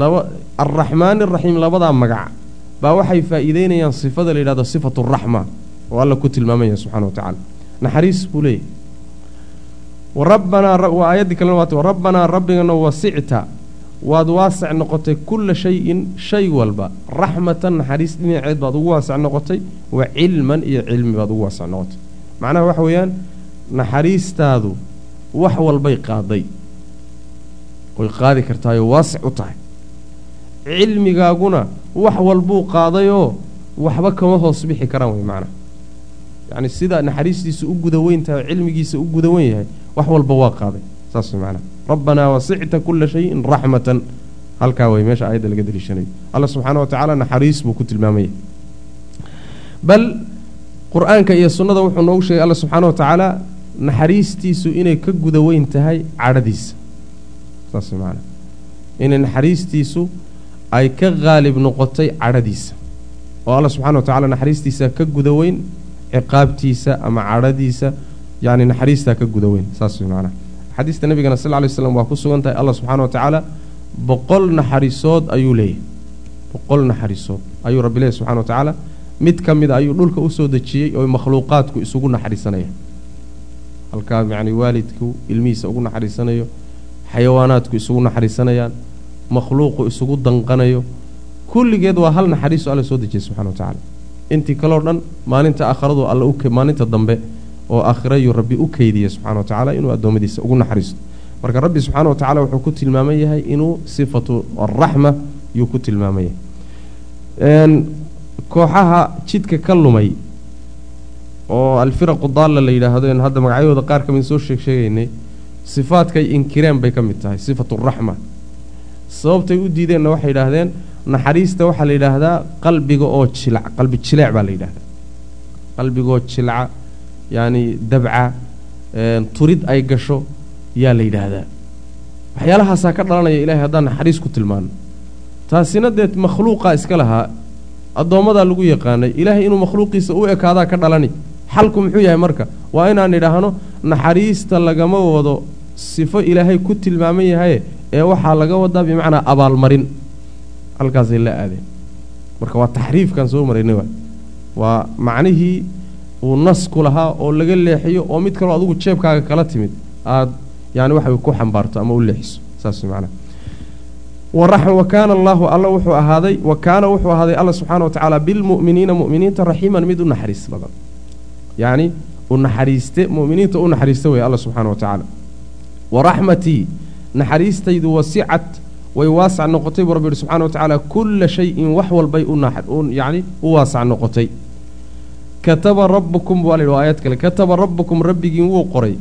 laba alraxmaani araxiim labadaa magac baa waxay faa'iideynayaan sifada la yidhahdo sifatu raxma oo alla ku tilmaamaya subxana wa tacaala. Naxariis buu leeyahy warabbanaa waa aayaddii kalena waata warabbanaa rabbigana wasicta waad waasac noqotay kulla shayin shay walba. Raxmatan naxariis dhinaceed baad ugu waasac noqotay wa cilman iyo cilmi baad ugu waasac noqotay. Macnaha waxa weeyaan naxariistaadu wax walbay qaaday. Way qaadi kartaayoo waasic u tahay. Cilmigaaguna wax walbuu qaadayoo waxba kama hoos bixi karaan wey macnaha. Yacni sida naxariistiisu u guda weyn tahay oo cilmigiisa u guda wen yahay wax walba waa qaaday. Saas wey macnaha rabbanaa wasicta kulla shayin raxmatan halkaa wey meesha aayadda laga daliishanayo alla subxaana wa tacaala naxariis buu ku tilmaamaya bal qur'aanka iyo sunnada wuxuu noogu sheegay alla subxaana wa tacaala naxariistiisu inay ka guda weyn tahay cadhadiisa saas macnaha inay naxariistiisu ay ka qaalib noqotay cadhadiisa oo alla subxana wa tacala naxariistiisa ka guda weyn ciqaabtiisa ama cadhadiisa yacni naxariistaa ka guda weyn saas wey macnaha xadiista nabigana sal ly slam waa ku sugan tahay allah subxana wa tacaala boqol naxariisood ayuu leeyahay. Boqol naxariisood ayuu rabbi leeyahy subxana wa tacaala. Mid ka mida ayuu dhulka u soo dejiyey oo makhluuqaadku isugu naxariisanaya. Halkaa yacni waalidku ilmihiisa ugu naxariisanayo xayawaanaadku isugu naxariisanayaan makhluuqu isugu danqanayo kulligeed waa hal naxariiso alla soo dejiyay subxana wa tacaala. Intii kaleo dhan maalinta aakharadu alla maalinta dambe oo aakhirayuu rabbi u keydiyey subxana wa tacaala inuu addoommadiisa ugu naxariisto. Marka rabbi subxaana wa tacala wuxuu ku tilmaaman yahay inuu sifatu araxma yuu ku tilmaaman yahay. Kooxaha jidka ka lumay oo alfiraqu daalla la yidhaahdo en hadda magacyadooda qaar ka mid soo sheeg sheegaynay inkireen bay ka mid tahay sifatu raxma. Sababtay u diideenna waxay yidhaahdeen naxariista waxaa la yidhaahdaa qalbiga oo jilac qalbi jileec baa la yidhahdaa qalbigaoo jilca yacni dabca turid ay gasho yaa la yidhaahdaa. Waxyaalahaasaa ka dhalanaya ilahay haddaan naxariis ku tilmaano. Taasina dee makhluuqaa iska lahaa. Addoommadaa lagu yaqaanay ilaahay inuu makhluuqiisa u ekaadaa ka dhalani. Xalku muxuu yahay marka waa inaan idhaahno naxariista lagama wado sifo ilaahay ku tilmaaman yahaye ee waxaa laga wadaa bimacnaa abaalmarin. Halkaasay la aadeen. Marka waa taxriifkan soo maraynay waa waa macnihii uu nasku lahaa oo laga leexiyo oo mid kaloo adugu jeebkaaga kala timid aad yani waxa ku xambaarto ama u leexiso. Saas macnaha. Wa kaana allaahu alla wuxuu ahaaday wa kaana wuxuu ahaaday alla subxaana wa tacaala bilmu'miniina mu'miniinta raxiiman mid u naxariis badan. Yacni u naxariiste mu'miniinta u naxariista wey alla subxaana wa tacaala. Wa raxmatii naxariistaydu wasicat way waasac noqotay buu rabbi yihi subxana wa tacaala kulla shayin wax walbay uyacni u waasac noqotay kataba rabbukum waa la yidhi aayad kale kataba rabbukum rabbigiin wuu qoray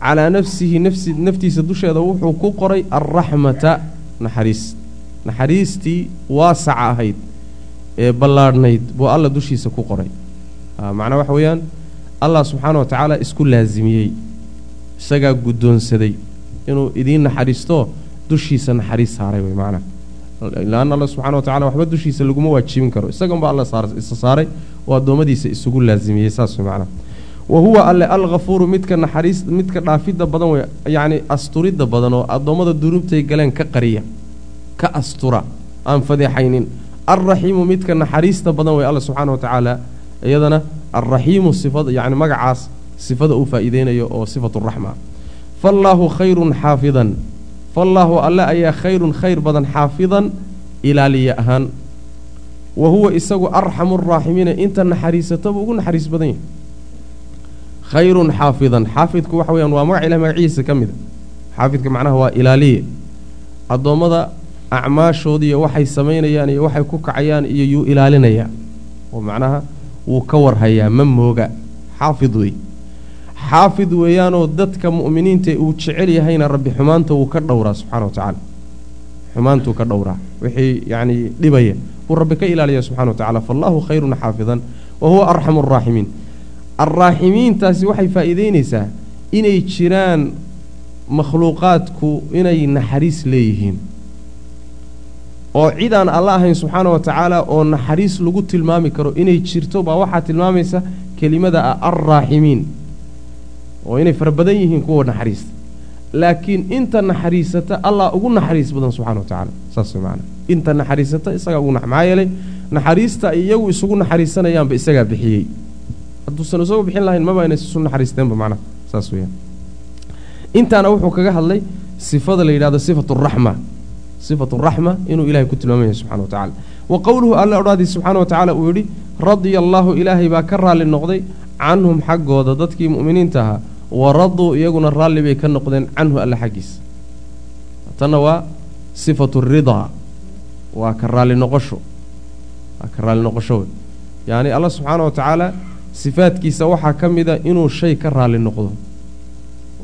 calaa nafsihi nafsi naftiisa dusheeda wuxuu ku qoray alraxmata naxariis naxariistii waasaca ahayd ee ballaadhnayd buu alla dushiisa ku qoray macnaa waxa weeyaan allah subxaana wa tacaala isku laasimiyey isagaa guddoonsaday inuu idiin naxariisto dushiisa naxariis saaray wey macnaha laanna alla subxana wa tacala waxba dushiisa laguma waajibin karo. Isaganba alla isa saaray oo addoommadiisa isugu laasimiyey saas wey macnaha wa huwa alle alkhafuuru midka naxariis midka dhaafidda badan wey yacni asturidda badan oo addoommada dunuubtay galeen ka qariya ka astura aan fadeexaynin. Alraxiimu midka naxariista badan wey alla subxaana wa tacaala iyadana alraxiimu sifada yacni magacaas sifada uu faa'iideynayo oo sifatu raxma. Faallaahu khayrun xaafidan faallaahu alle ayaa khayrun khayr badan xaafidan ilaaliya ahaan wa huwa isagu arxamu araaximiina inta naxariisataba ugu naxariis badan yahay khayrun xaafidan xaafidku waxa weyaan waa magac ilahi magacihiisa ka mida xaafidka macnaha waa ilaaliye addoommada acmaashooda iyo waxay samaynayaan iyo waxay ku kacayaan iyo yuu ilaalinayaa oo macnaha wuu ka warhayaa ma mooga xaafid wey xaafid weeyaanoo dadka mu'miniinta uu jecel yahayna rabbi xumaanta wuu ka dhowraa subxana wa tacaala. Xumaantuu ka dhowraa. Wixii yacni dhibaya. Buu rabbi ka ilaaliya subxana wa tacala faallahu khayrun xaafidan wa huwa arxamu araaximiin alraaximiintaasi waxay faa'iideynaysaa inay jiraan makhluuqaadku inay naxariis leeyihiin. Oo cid aan alla ahayn subxaana wa tacaala oo naxariis lagu tilmaami karo inay jirto baa waxaa tilmaamaysa kelimada ah alraaximiin oo inay fara badan yihiin kuwa naxariista. Laakiin inta naxariisata allah ugu naxariis badan subxana wa tacaala saas macana inta naxariisata isagaa ugu maxaa yeelay naxariista iyagu isugu naxariisanayaanba isagaa bixiyey. Hadduusan isagu bixin lahayn maba inay isu naxariisteenba macnaha saas weyaan intaana wuxuu kaga hadlay sifada la yidhahdo sifatu raxma sifatu raxma inuu ilahay ku tilmaamaya subxana wa tacala wa qowluhu alla odhaadii subxaana wa tacaala uu yidhi radia allaahu ilaahay baa ka raalli noqday canhum xaggooda dadkii mu'miniinta ahaa wa raduu iyaguna raalli bay ka noqdeen canhu alla xaggiisa tanna waa sifatu ridaa waa ka raalli noqosho waa ka raalli noqosho wey. Yacni alla subxaana wa tacaala sifaadkiisa waxaa ka mida inuu shay ka raalli noqdo.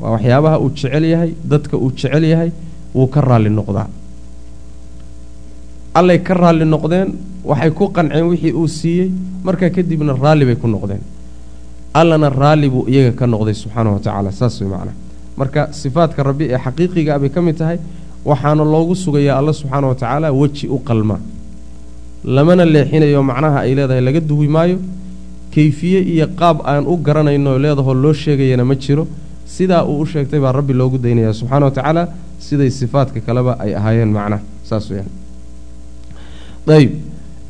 Waa waxyaabaha uu jecel yahay dadka uu jecel yahay wuu ka raalli noqdaa. Allay ka raalli noqdeen waxay ku qanceen wixii uu siiyey markaa kadibna raalli bay ku noqdeen allana raalli buu iyaga ka noqday subxaana wa tacaala saas way macnaa. Marka sifaadka rabbi ee xaqiiqiga bay ka mid tahay waxaana loogu sugayaa alla subxaana wa tacaala weji u qalma. Lamana leexinayo macnaha ay leedahay laga duwi maayo kayfiye iyo qaab aan u garanayno leedahoo loo sheegayana ma jiro. Sidaa uu u sheegtay baa rabbi loogu daynaya subxana wa tacaala siday sifaadka kaleba ay ahaayeen macnaha saas weyaan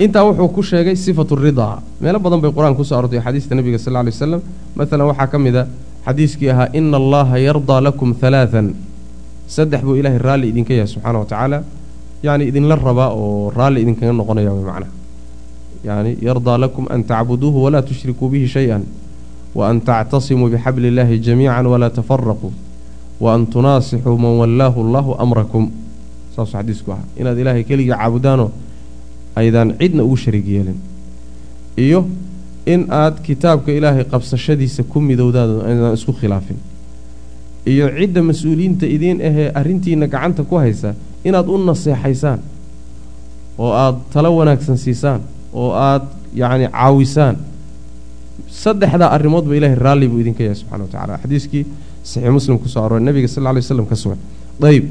intaa wuxuu ku sheegay sifatu ridaa meelo badan bay qur'aan ku soo arortay xadiista nebiga sal lla lay waslam maalan waxaa ka mid a xadiiskii ahaa ina allaha yardaa lakum halaatan saddex buu ilaahay raalli idinka yahay subxaana wa tacaala yacni idinla rabaa oo raalli idinkaga noqonaya way macnaha. Yacni yardaa lakum an tacbuduuhu walaa tushrikuu bihi shay-an wa an tactasimuu bixabli illaahi jamiican walaa tafaraquu wa an tunaasixuu man wallaahu allahu amrakum. Saasuu xadiisku ahaa. Inaad ilaahay keligii caabudaanoo aydaan cidna ugu shariig yeelin. Iyo in aad kitaabka ilaahay qabsashadiisa ku midowdaad aydaan isku khilaafin. Iyo cidda mas'uuliyiinta idiin ahee arrintiina gacanta ku haysa inaad u naseexaysaan oo aad talo wanaagsan siisaan oo aad yacni caawisaan. Saddexdaa arrimoodba ilaahay raalli buu idinka yahay subxana wa tacala xadiiskii saxiix muslim ku soo arooray nebiga sal lla lay slam ka sugan ayb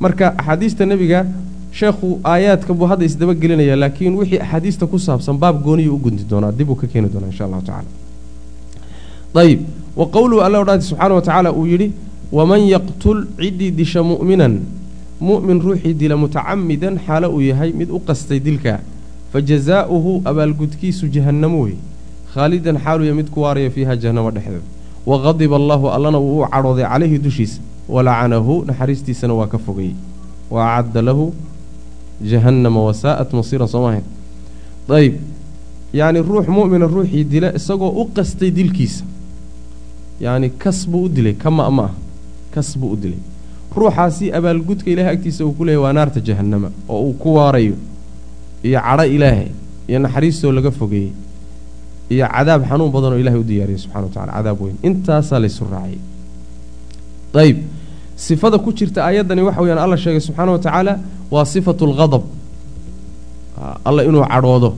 marka axaadiista nebiga sheekhu aayaadka buu hadda isdaba gelinaya laakiin wixii axaadiista ku saabsan baab gooniyuu u gunti doonaa dib ka keeni doonaa insha allahu tacala ayib wa qowluhu alla odhaadi subxaana wa tacaala uu yidhi waman yaqtul ciddii disha mu'minan mu'min ruuxii dila mutacamidan xaalo uu yahay mid u qastay dilka fa jazaa'uhu abaalgudkiisu jahannamo wey khaalidan xaaluu yahay mid ku waaraya fiiha jahannamo dhexdeeda. Waqadiba allaahu allana wuu u cadhooday calayhi dushiisa walacanahu naxariistiisana waa ka fogayey wa acadda lahu jahannama wasaa'at masiiran sooma ahayn ayib yacni ruux mu'mina ruuxii dila isagoo u qastay dilkiisa. Yacni kas buu u dilay kama ma ah. Kas buu u dilay. Ruuxaasi abaalgudka ilaahay agtiisa uu ku leeyahy waa naarta jahannama oo uu ku waarayo. Iyo cadho ilaahay iyo naxariistoo laga fogeeyey. Iyo cadaab xanuun badan oo ilahay u diyaariyey subxana wa tacala cadaab weyn. Intaasaa laysu raaciyay ayib sifada ku jirta aayaddani waxa weyaan alla sheegay subxaana wa tacaala waa sifatu lqadab alla inuu cadhoodo.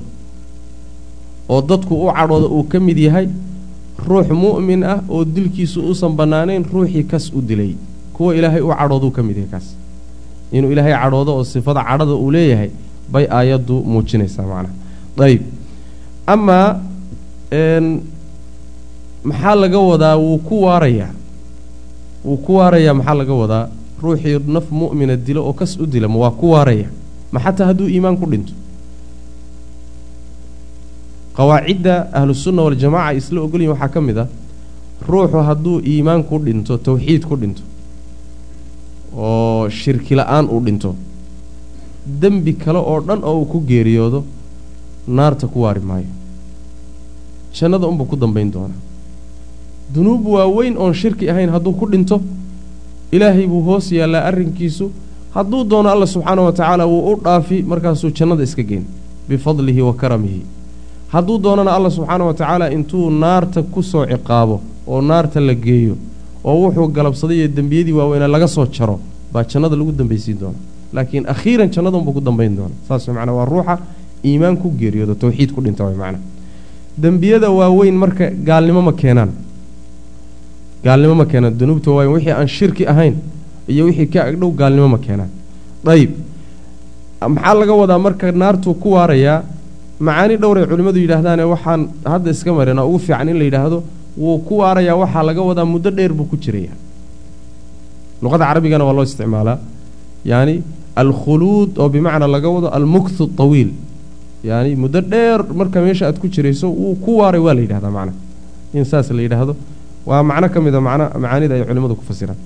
Oo dadku u cadhoodo uu ka mid yahay ruux mu'min ah oo dilkiisu uusan bannaanayn ruuxii kas u dilay. Kuwa ilaahay u cadhooduu ka mid yahay kaas. Inuu ilaahay cadhoodo oo sifada cadhada uu leeyahay bay aayaddu muujinaysaa macnaha ayib amaa maxaa laga wadaa? Wuu ku waarayaa wuu ku waarayaa maxaa laga wadaa? Ruuxii naf mu'mina dilo oo kas u dila ma waa ku waaraya. Ma xataa hadduu iimaan ku dhinto. Qawaacidda ahlusunna waljamaca isla ogolyihin waxaa ka mid ah ruuxu hadduu iimaan ku dhinto tawxiid ku dhinto oo shirki la'aan uu dhinto dembi kale oo dhan oo uu ku geeriyoodo naarta ku waari maayo. Jannada unbuu ku dambayn doonaa dunuub waaweyn oon shirki ahayn hadduu ku dhinto ilaahay buu hoos yaallaa arrinkiisu. Hadduu doono alla subxaana wa tacaala wuu u dhaafi markaasuu jannada iska geen bifadlihi wa karamihi. Hadduu doonana alla subxaana wa tacaala intuu naarta ku soo ciqaabo oo naarta la geeyo oo wuxuu galabsaday iyo dembiyadii waaweynaa laga soo jaro baa jannada lagu dambaysiin doona laakiin akhiiran jannadanbuu ku dambayn doona saas macnaa waa ruuxa iimaan ku geeriyoodo tawxiid ku dhinta way macnaa. Dembiyada waaweyn marka gaalnimo ma keenaan gaalnimo ma keenaan. Dunuubta waaweyn wixii aan shirki ahayn iyo wixii ka agdhow gaalnimo ma keenaan. Ayib maxaa laga wadaa marka naartuu ku waarayaa macaani dhowray culimmadu yidhaahdaane waxaan hadda iska marina ugu fiican in la yidhaahdo wuu ku waarayaa waxaa laga wadaa muddo dheer buu ku jiraya luqada carabigana waa loo isticmaalaa. Yaani alkhuluud oo bimacnaa laga wado almukthu tawiil yaani muddo dheer marka meesha aad ku jirayso wuu ku waaray waa la yidhahdaa macna. In saas la yidhaahdo waa macno ka mid a man macaanida ay culimmadu ku fasiraan.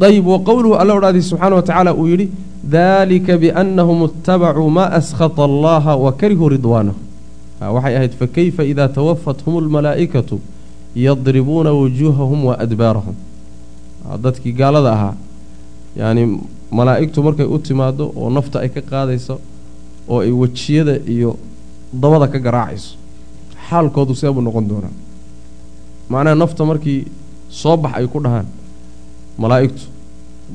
Ayib wa qowluhu alla odhaadi subxaana wa tacaala uu yidhi dalika biannahum ittabacuu maa askhata allaha wa karihuu ridwaanahu. Waxay ahayd fakayfa idaa tawafathum almalaa'ikatu yadribuuna wujuuhahum wa adbaarahum. Dadkii gaalada ahaa yacni malaa'igtu markay u timaado oo nafta ay ka qaadayso oo ay wejiyada iyo dabada ka garaacayso xaalkoodu see buu noqon doonaa macnaha nafta markii soo bax ay ku dhahaan malaa'igtu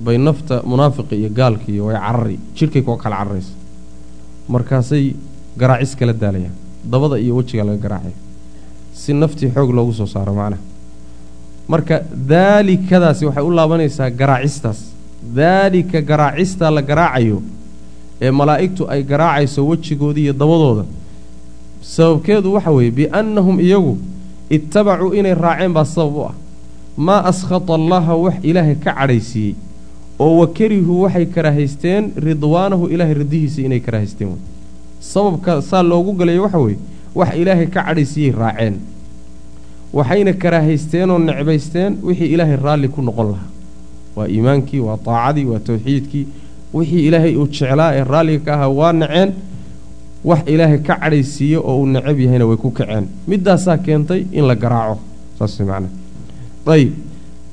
bay nafta munaafiqa iyo gaalka iyo way carari jidhkay koo kala cararaysa. Markaasay garaacis kala daalayaan dabada iyo wejiga laga garaacaya si naftii xoog loogu soo saaro macnaha. Marka daalikadaasi waxay u laabanaysaa garaacistaas. Daalika garaacistaa la garaacayo ee malaa'igtu ay garaacayso wejigoodii iyo dabadooda sababkeedu waxa weeye biannahum iyagu ittabacuu inay raaceen baa sabab u ah maa askhata allaha wax ilaahay ka cadhaysiiyey oo wa karihuu waxay karaahaysteen ridwaanahu ilaahay ridihiisa inay karaahaysteen wey sababka saa loogu galayo waxa weeye wax ilaahay ka cadhaysiiyey raaceen waxayna karaahaysteen oo necbaysteen wixii ilaahay raalli ku noqon lahaa waa iimaankii waa taacadii waa tawxiidkii wixii ilaahay uu jeclaa ee raalliga ka ahaa waa naceen wax ilaahay ka cadhaysiiyo oo uu necab yahayna way ku kaceen. Midaasaa keentay in la garaaco saas macnaa. Ayib.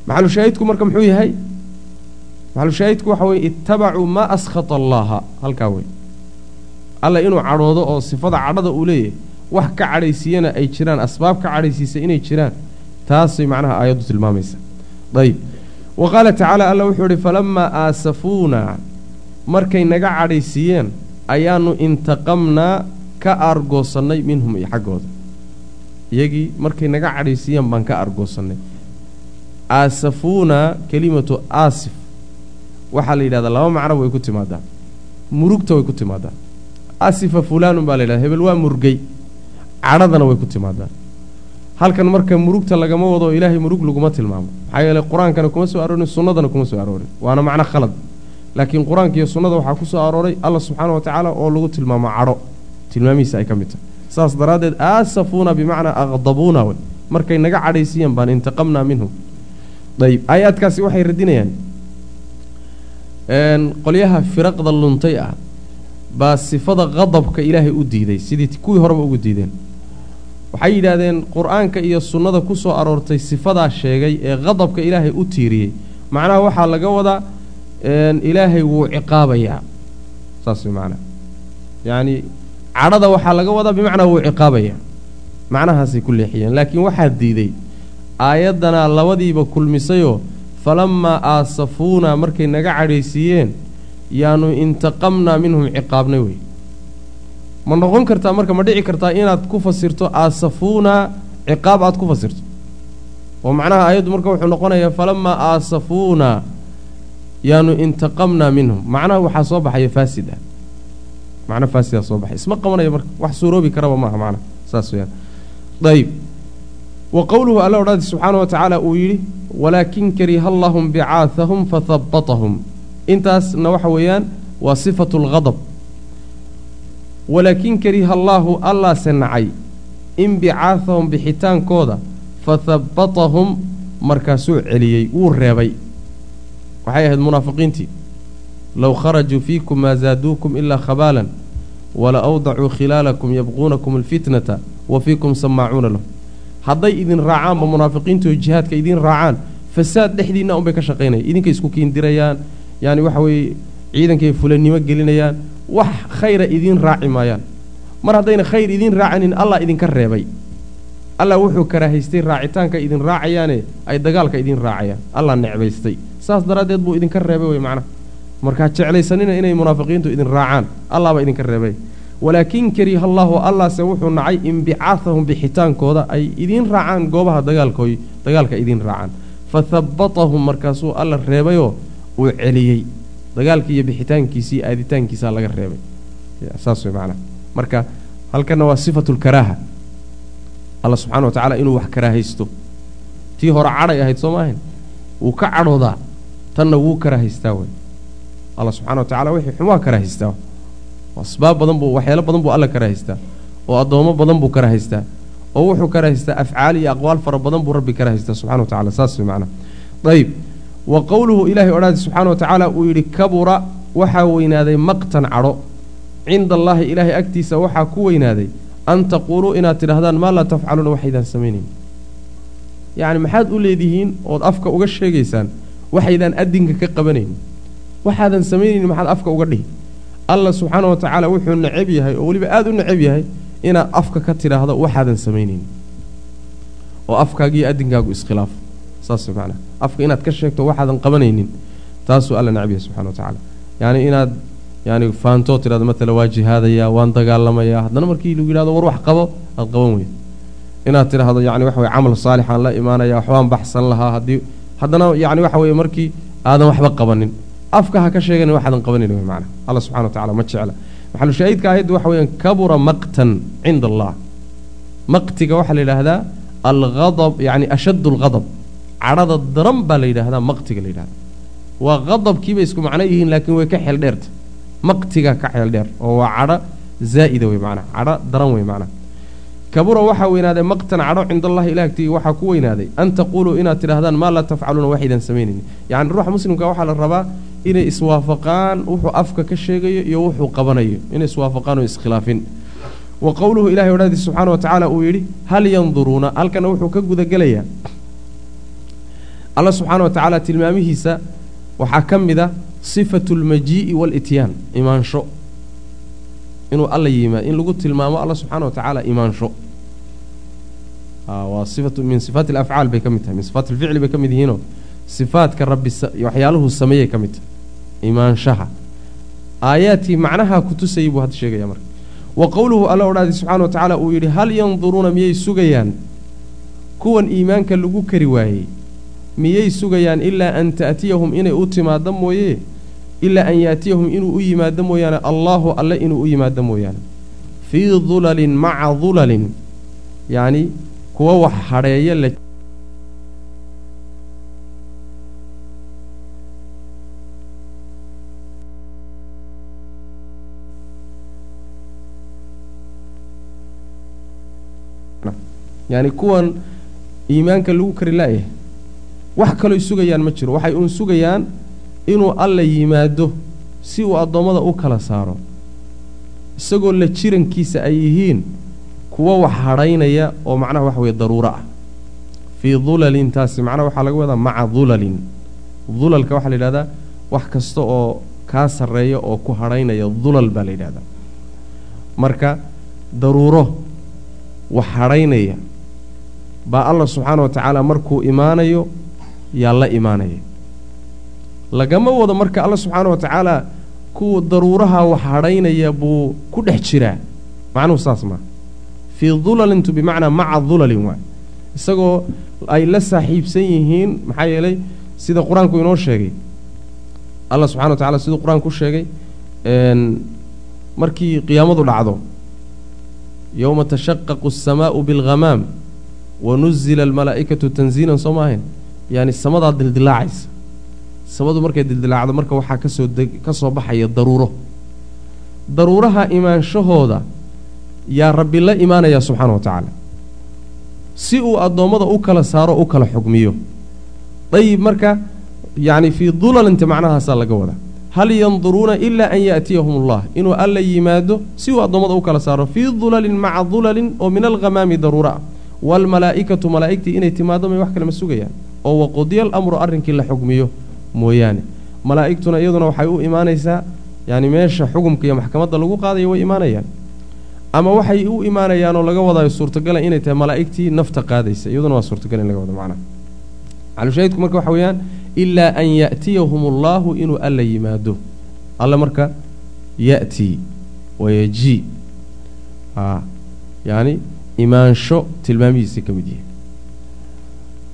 Maxalushaahidku marka muxuu yahay? Maxalushaahidku waxa weye ittabacuu maa askhata allaaha. Halkaa wey alla inuu cadhoodo oo sifada cadhada uu leeyahay wax ka cadhaysiiyana ay jiraan asbaab ka cadhaysiisa inay jiraan taasay macnaha aayaddu tilmaamaysa ayib. Wa qaala tacaala alla wuxuu ihi falamaa aasafuuna. Markay naga cadhaysiiyeen ayaanu intaqamnaa ka aargoosannay minhum iyo xaggooda. Iyagii markay naga cadhaysiiyeen baan ka aargoosannay aasafuuna kelimatu aasif. Waxaa la yidhahdaa laba macno way ku timaadaa murugta way ku timaadaa asifa fulaanun baa la yidhahda hebel waa murgay. Cadhadana way ku timaadaa halkan marka murugta lagama wado ilaahay murug laguma tilmaamo. Maxaa yeeley qur'aankana kuma soo aroorin sunnadana kuma soo aroorin. Waana macno khalad laakiin qur'aanka iyo sunnada waxaa ku soo arooray alla subxaana wa tacaala oo lagu tilmaamo cadho tilmaamihiisa ay ka mid tahay. Saas daraaddeed aasafuuna bimacnaa aqdabuuna wey markay naga cadhaysiiyeen baan intaqamnaa minhum. Ayib aayaadkaasi waxay radinayaan qolyaha firaqda luntay ah baa sifada qadabka ilaahay u diiday sidii kuwii horeba ugu diideen. Waxay yidhaahdeen qur'aanka iyo sunnada ku soo aroortay sifadaa sheegay ee qadabka ilaahay u tiiriyey. Macnaha waxaa laga wadaa ilaahay wuu ciqaabayaa saas way macnaha yacni cadhada waxaa laga wadaa bimacnaa wuu ciqaabayaa macnahaasay ku leexiyeen laakiin waxaa diiday aayaddanaa labadiiba kulmisayoo falammaa aasafuuna markay naga cadhaysiiyeen yaanu intaqamnaa minhum ciqaabnay wey. Ma noqon kartaa marka ma dhici kartaa inaad ku fasirto aasafuuna ciqaab aad ku fasirto. Oo macnaha aayaddu marka wuxuu noqonayaa falamaa aasafuuna yaanu intaqamnaa minhum. Macnaha waxaa soo baxaya faasid ah macno faasidaa soo baxay isma qabanaya marka. Wax suuroobi karaba maaha macnaha. Saas weyaan ayib wa qowluhu alla odhaadi subxaana wa tacaala uu yidhi walaakin kariha allahum bicaahahum intaasna waxa weeyaan waa sifatu lghadab walaakin kariha allaahu allaase nacay. In bicaahahum bixitaankooda fahabbatahum markaasuu celiyey wuu reebay waxay ahayd munaafiqiintii low kharajuu fiikum maa zaaduukum ilaa khabaalan wala awdacuu khilaalakum yabquunakum alfitnata wa fiikum samaacuuna lahu. Hadday idin raacaanba munaafiqiintu jihaadka idin raacaan fasaad dhexdiinna unbay ka shaqaynaya idinkay isku kiindirayaan yaani waxa weeye ciidankay fulannimo gelinayaan wax khayra idiin raaci maayaan. Mar haddayna khayr idiin raacanin allah idinka reebay. Allah wuxuu karaahaystay raacitaanka idin raacayaane ay dagaalka idiin raacayaan. Allah necbaystay saas daraaddeed buu idinka reebay wey macnaha. Markaa jeclaysanina inay munaafiqiintu idin raacaan. Allah baa idinka reebay. Walaakin kariha allaahu allahse wuxuu nacay inbicaahahum bixitaankooda ay idiin raacaan goobaha dagaalkooy dagaalka idiin raacaan. Fa habbatahum markaasuu alla reebayoo uu celiyey. Dagaalkii iyo bixitaankiisii aaditaankiisaa laga reebay. Saas wey macnaha. Marka halkanna waa sifatu alla subxana wa tacaala inuu wax karaahaysto tii hore cadhay ahayd soo maahayn? Wuu ka cadhoodaa tanna wuu karaahaystaa wey alla subxana wa tacala wixii xumaa karaahaystaa asbaab badan buu waxyaalo badan buu alla karaahaystaa oo addoommo badan buu karahaystaa oo wuxuu karahaystaa afcaal iyo aqwaal fara badan buu rabbi karahaystaa subxana wa tacala saas wey macnaha ayib wa qowluhu ilaahay odhaadi subxaana wa tacaala uu yidhi kabura waxaa weynaaday maqtan cadho. Cinda allaahi ilaahay agtiisa waxaa ku weynaaday an taquuluu inaad tidhahdaan maa laa tafcaluuna waxaydaan samaynayn. Yacni maxaad u leedihiin ood afka uga sheegaysaan waxaydaan adinka ka qabanayn. Waxaadan samaynaynin maxaad afka uga dhihi. Alla subxaana wa tacaala wuxuu necab yahay oo weliba aada u necab yahay inaad afka ka tidhaahdo waxaadan samaynayn oo afkaagiiyo adinkaagu iskhilaafo saas macnaa afka inaad ka sheegto waxaadan qabanaynin taasuu alla necab yahay subxana wa tacaala yacni inaad yani faantoo tidhahdo matala waa jihaadayaa waan dagaalamayaa haddana markii lagu yidhahdo war wax qabo aad qaban weyd. Inaad tidhaahdo yani waxa weye camal saalixaan la imaanaya waxbaan baxsan lahaa haddii haddana yani waxa weeye markii aadan waxba qabanin. Afka ha ka sheeganin waxaadan qabanayn wey macana alla subxana wa tacala ma jecla. Maxalushaahidka aayaddu waxa weeyaan kabura maqtan cinda allah maqtiga waxaa la yidhaahdaa alghadab yani ashaddu alghadab cadhada daran baa la yidhaahdaa maqtiga la yidhahdaa waa qadabkiibay isku macno yihiin laakiin way ka xeel dheerta maqtiga ka xeel dheer oo waa cadho zaa'ida wey macnaha cadho daran wey macnaha kabura waxaa weynaaday maqtan cadho cinda allahi ilaagtii waxaa ku weynaaday. An taquuluu inaad tidhahdaan maa laa tafcaluuna waxaydan samaynaynin yacni ruuxa muslimka waxaa la rabaa inay iswaafaqaan wuxuu afka ka sheegayo iyo wuxuu qabanayo. Inay iswaafaqaan oo iskhilaafin. Wa qowluhu ilahay odhaadii subxaana wa tacaala uu yidhi hal yanduruuna halkana wuxuu ka gudagelayaa alla subxaana wa tacaala tilmaamihiisa waxaa ka mid a sifatu lmajii'i waalityaan imaansho. Inuu alla yimaad in lagu tilmaamo alla subxaana wa tacaala imaansho waa sifatu min sifaati alafcaal bay ka mid tahay min sifaat alficli bay ka mid yihiinoo sifaadka rabbi waxyaaluhu sameeyay ka mid tahay imaanshaha aayaadkii macnaha ku tusayay buu hadda sheegaya marka wa qowluhu alla odhaadi subxana wa tacaala uu yidhi hal yanduruuna miyay sugayaan kuwan iimaanka lagu kari waayey miyay sugayaan ilaa an ta'tiyahum inay u timaaddo mooye ilaa an yaatiyahum inuu u yimaado mooyaane allaahu alle inuu u yimaado mooyaane fii dulalin maca dulalin yacni kuwa wax hadheeya la yacni kuwan iimaanka lagu kari la'yahay wax kalooy sugayaan ma jiro. Waxay uun sugayaan inuu alla yimaado si uu addoommada u kala saaro isagoo la jirankiisa ay yihiin kuwo wax hadhaynaya oo macnaha waxa weye daruuro ah. Fii dulalin taasi macnaha waxaa laga wadaa maca dulalin dulalka waxaa la yidhahdaa wax kasta oo kaa sarreeya oo ku hadhaynaya dulal baa la yidhahdaa. Marka daruuro wax hadhaynaya baa allah subxaana wa tacaala markuu imaanayo yaa la imaanaya. Lagama wado marka alla subxaana wa tacaala kuwa daruuraha wax hadhaynaya buu ku dhex jiraa. Macnuhu saas maa fii dulalintu bimacnaa maca dulalin waay. Isagoo ay la saaxiibsan yihiin maxaa yeelay sida qur'aanku inoo sheegay allah subxana wa tacala siduu qur'aanku sheegay markii qiyaamadu dhacdo yowma tashaqaqu asamaa'u bilghamaam wa nuzila almalaa'ikatu tanziilan soo maahayn? Yaani samadaa dildilaacaysa. Samadu markay dildilaacdo marka waxaa ka soo deg ka soo baxaya daruuro. Daruuraha imaanshahooda yaa rabbi la imaanaya subxaana wa tacaala. Si uu addoommada u kala saaro u kala xugmiyo dayib marka yacni fii dulalinta macnahaasaa laga wadaa. Hal yanduruuna ilaa an yaatiyahum allah. Inuu alla yimaado si uu addoommada u kala saaro fii dulalin maca dulalin oo min alghamaami daruura. Ah waalmalaa'ikatu malaa'igtii inay timaado may wax kalema sugayaan. Oo waqudiya alamru arrinkii la xugmiyo mooyaane. Malaa'igtuna iyaduna waxay u imaanaysaa yacni meesha xugumka iyo maxkamadda lagu qaadayo way imaanayaan ama waxay u imaanayaanoo laga wadaayo suurtagala inay tahay malaa'igtii nafta qaadaysa. Iyaduna waa suurtagal in laga wado macnaha maclushaahidku marka waxa weeyaan ilaa an ya'tiyahum allaahu inuu alla yimaado. Alle marka ya'tii a yacni imaansho tilmaamihiisay ka mid yihiin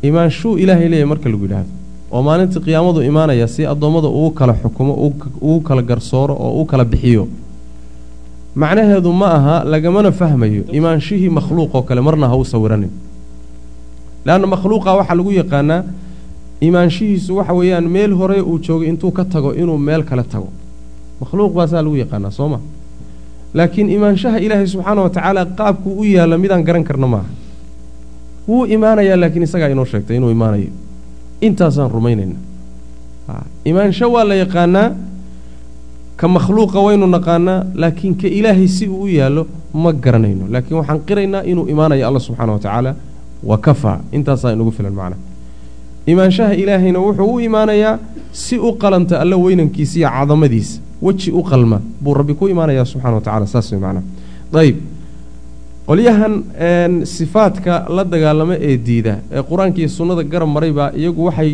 imaanshuu ilaahay leeyahy marka lagu yidhaahdo. Oo maalintii qiyaamadu imaanaya si addoommada uu kala xukumo uu kala garsooro oo u kala bixiyo macnaheedu ma aha lagamana fahmayo imaanshihii makhluuq oo kale marna ha u sawiranin. Leanna makhluuqa waxaa lagu yaqaanaa imaanshihiisu waxa weeyaan meel hore uu joogay intuu ka tago inuu meel kale tago. Makhluuq baasaa lagu yaqaanaa soo ma? Laakiin imaanshaha ilaahay subxaana wa tacaala qaabkuu u yaalla midaan garan karna maaha wuu imaanayaa laakiin isagaa inoo sheegtay inuu imaanayo. Intaasaan rumaynayna. Imaansho waa la yaqaanaa ka makhluuqa waynu naqaanaa laakiin ka ilaahay si uu u yaallo ma garanayno. Laakiin waxaan qiraynaa inuu imaanayo alla subxaana wa tacaala wa kafaa intaasaa inugu filan macna. Imaanshaha ilaahayna wuxuu u imaanayaa si u qalanta alla weynankiisa iyo cadamadiisa weji u qalma buu rabbi ku imaanayaa subxana wa tacala saas way macnaa ayb qolyahan sifaadka la dagaalamo ee diida ee qur'aanka iyo sunnada garab maray baa iyagu waxay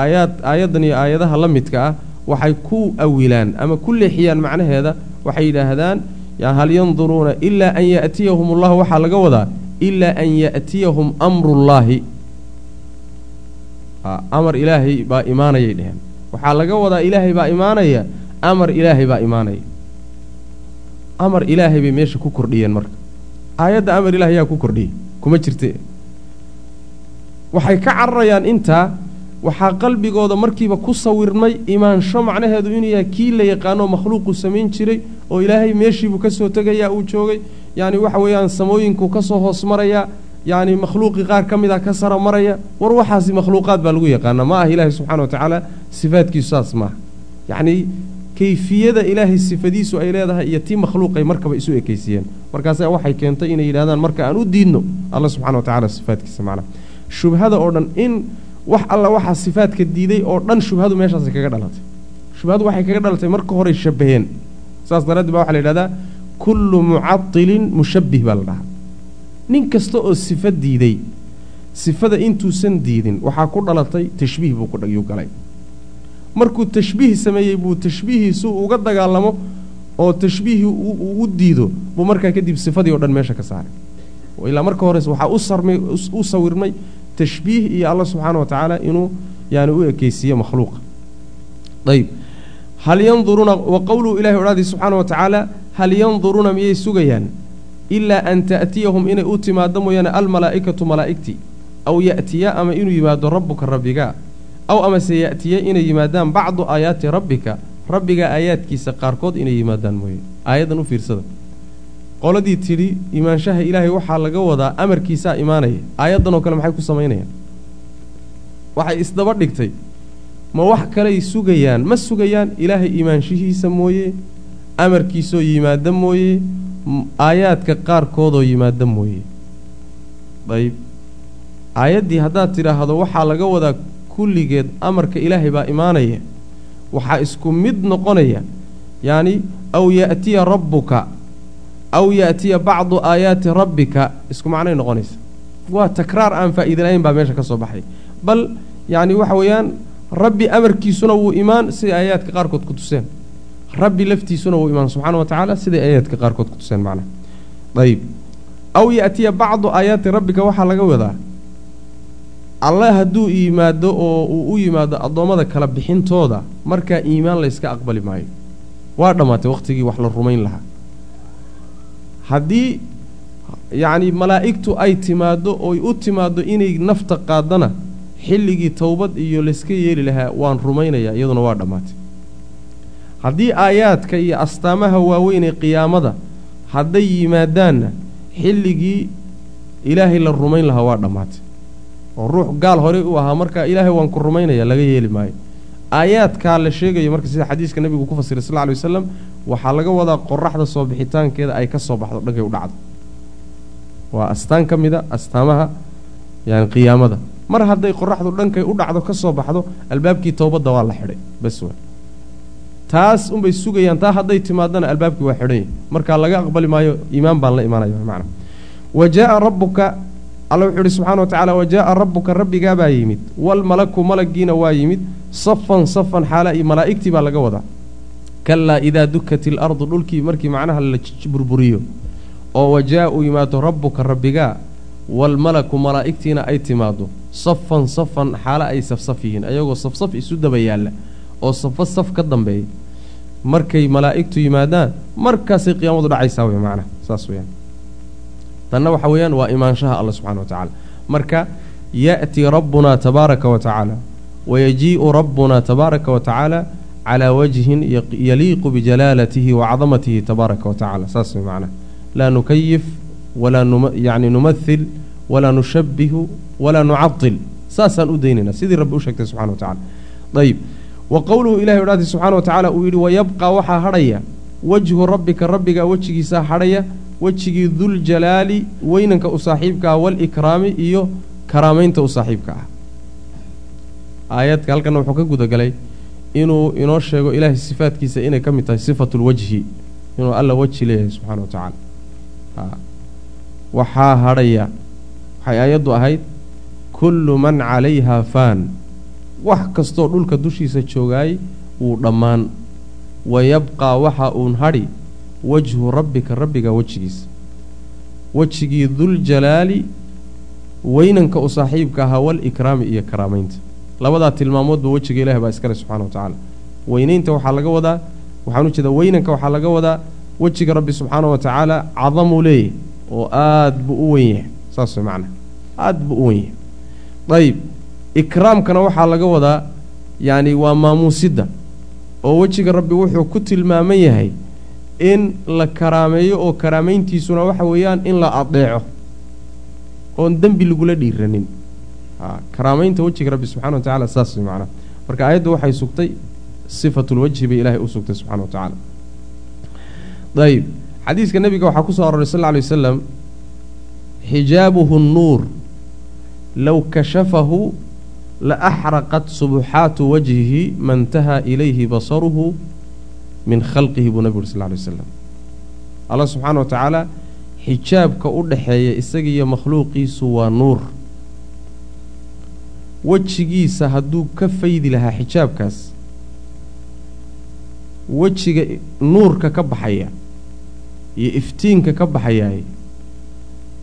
aayaad aayaddan iyo aayadaha la midka ah waxay ku awilaan ama ku leexiyaan macnaheeda waxay yidhaahdaan hal yanduruuna ilaa an ya'tiyahum ullahu waxaa laga wadaa ilaa an ya'tiyahum amrullaahi amar ilaahay baa imaanayay dheheen. Waxaa laga wadaa ilaahay baa imaanaya amar ilaahay baa imaanaya. Amar ilaahay bay meesha ku kordhiyeen marka. Aayadda amar yaa ku kordhiyey kuma jirte. Waxay ka cararayaan intaa waxaa qalbigooda markiiba ku sawirmay imaansho macnaheedu inuu yahay kii la yaqaanoo makhluuquu samayn jiray oo ilaahay meeshiibuu ka soo tegayaa uu joogay. Yacni waxa weeyaan samooyinkuu ka soo hoos marayaa yacni makhluuqii qaar ka mid a ka sara maraya. War waxaasi makhluuqaad baa lagu yaqaanaa ma ah ilaahay subxana wa tacaala sifaadkiisu saas maaha yacnii kayfiyada ilaahay sifadiisu ay leedahay iyo tii makhluuqay markaba isu ekaysiiyeen. Markaasa waxay keentay inay yidhahdaan marka aan u diidno alla subxana wa tacala sifaadkiisa macnaha shubhada oo dhan in wax alla waxaa sifaadka diiday oo dhan shubhadu meeshaasay kaga dhalatay. Shubhadu waxay kaga dhalatay marka horey shabaheen. Saas daraaddeed baa waxaa la yidhahdaa kullu mucatilin mushabbih baa la dhahaa. Nin kasta oo sifo diiday sifada intuusan diidin waxaa ku dhalatay tashbiih buu kuyuu galay. Markuu tashbiih sameeyey buu tashbiihiisu uga dagaalamo oo tashbiihii u diido buu markaa kadib sifadii o dhan meesha ka saaray. Ilaa marka hores waxaa u sawirmay tashbiih iyo alla subxaana wa tacaala inuu yani u ekeysiiye makhluuqa ayb. Hal yanduruuna wa qowluhu ilahi odhaadii subxaana wa tacaala hal yanduruuna miyay sugayaan? Ilaa an ta'tiyahum inay u timaado mooyaane almalaa'ikatu malaa'igtii aw ya'tiya ama inuu yimaado rabbuka rabbigaa aw amase ya'tiya inay yimaadaan bacdu aayaati rabbika. Rabbiga aayaadkiisa qaarkood inay yimaadaan mooye. Aayaddan u fiirsada qoladii tidhi imaanshaha ilaahay waxaa laga wadaa amarkiisaa imaanaya aayaddanoo kale maxay ku samaynayaan? Waxay isdaba dhigtay ma wax kaley sugayaan ma sugayaan ilaahay imaanshihiisa mooye amarkiisoo yimaada mooye aayaadka qaarkoodoo yimaada mooye. Ayb aayaddii haddaad tidhaahdo waxaa laga wadaa kulligeed amarka ilaahay baa imaanaya. Waxaa isku mid noqonaya yacni aw ya'tiya rabbuka aw ya'tiya bacdu aayaati rabbika isku macnay noqonaysa. Waa takraar aan faa'iidalayn baa meesha ka soo baxay. Bal yacni waxa weeyaan rabbi amarkiisuna wuu imaan siday aayaadka qaarkood ku tuseen. Rabbi laftiisuna wuu imaan subxaana wa tacaala siday aayaadka qaarkood ku tuseen macnaha ayib aw ya'tiya bacdu aayaati rabbika waxaa laga wadaa alle hadduu yimaado oo uu u yimaado addoommada kala bixintooda markaa iimaan layska aqbali maayo. Waa dhammaatay wakhtigii wax la rumayn lahaa haddii yacni malaa'igtu ay timaaddo oy u timaaddo inay nafta qaadana xilligii towbad iyo layska yeeli lahaa waan rumaynayaa iyaduna waa dhammaatay. Haddii aayaadka iyo astaamaha waaweyn ee qiyaamada hadday yimaadaanna xilligii ilaahay la rumayn lahaa waa dhammaatay. Oo ruux gaal horey u ahaa marka ilaahay waan ku rumaynaya laga yeeli maayo. Aayaadkaa la sheegayo marka sida xadiiska nebigu ku fasiray sal ly wasalam waxaa laga wadaa qoraxda soo bixitaankeeda ay ka soo baxdo dhankay u dhacdo. Waa astaan ka mida astaamaha yani qiyaamada. Mar hadday qoraxdu dhankay u dhacdo ka soo baxdo albaabkii towbadda waa la xidhay bas waa taas unbay sugayaan taa hadday timaadana albaabkii waa xidhan yahy markaa laga aqbali maayo iimaan baan la imaanaya macna. Wa jaaa rabbuka alla wuxuu ihi subxana wa tacala wa jaaa rabbuka rabbigaabaa yimid. Walmalaku malaggiina waa yimid. Safan safan xaala iyo malaa'igtii baa laga wadaa kalaa idaa dukat ilardu dhulkii markii macnaha la burburiyo oo wajaa uu yimaado rabbuka rabbigaa walmalaku malaa'igtiina ay timaado safan safan xaalo ay safsaf yihiin ayagoo safsaf isu daba yaalla oo safo saf ka dambeeya markay malaa'igtu yimaadaan markaasay qiyaamadu dhacaysaa wey macnaha saas weyaan tanna waxa weeyaan waa imaanshaha alla subxana wa tacaala. Marka ya'tii rabbunaa tabaaraka wa tacaala wayajii'u rabbunaa tabaaraka wa tacaala calaa wajhin yaliiqu bijalaalatihi wa cadamatihi tabaaraka wa tacala saas way macnaha laa nukayif walaa yani numahil walaa nushabbihu walaa nucadil saasaan u daynaynaa sidii rabbi u sheegtay subxana wa tacala ayib wa qowluhu ilahi odhaatay subxana wa tacaala uu yidhi wayabqaa waxaa hadhaya wajhu rabbika rabbigaa wejigiisaa hadhaya wejigii duljalaali weynanka u saaxiibka ah waalikraami iyo karaamaynta u saaxiibka ah aayadka halkana wuxuu ka gudagalay inuu inoo sheego ilaahay sifaadkiisa inay ka mid tahay sifatulwajhi inuu alla weji leeyahay subxana wa tacaala. Waxaa hadhaya waxay aayaddu ahayd kullu man calayhaa faan. Wax kastoo dhulka dushiisa joogaay wuu dhammaan. Wayabqaa waxa uun hadhi wajhu rabbika rabbiga wejigiisa wejigii duljalaali weynanka u saaxiibka ahaa walikraami iyo karaamaynta labadaa tilmaamoodba wejiga ilahi baa iskale subxana wa tacaala. Weynaynta waxaa laga wadaa waxaan u jeedaa weynanka waxaa laga wadaa wejiga rabbi subxaana wa tacaala cadamuu leeyahy oo aada buu u wen yahay. Saas way macnaha aada buu u wen yahay. Ayib ikraamkana waxaa laga wadaa yacni waa maamuusidda oo wejiga rabbi wuxuu ku tilmaaman yahay in la karaameeyo oo karaamayntiisuna waxa weeyaan in la adeeco oon dembi lagula dhiiranin karaamaynta wejiga rabbi subxana wa tacala saas way macnaha marka aayaddu waxay sugtay sifatulwajhi bay ilaahay u sugtay subxana wa tacaala. Ayib xadiiska nebiga waxaa ku soo aroray sal alay wasalam xijaabuhu nnuur low kashafahu la axraqat subuxaatu wajhihi mantahaa ilayhi basaruhu min khalqihi buu nebigu uri sal alay wasalam allah subxaana wa tacaala xijaabka u dhaxeeya isagiiyo makhluuqiisu waa nuur wejigiisa hadduu ka faydi lahaa xijaabkaas wejiga nuurka ka baxaya iyo iftiinka ka baxayaay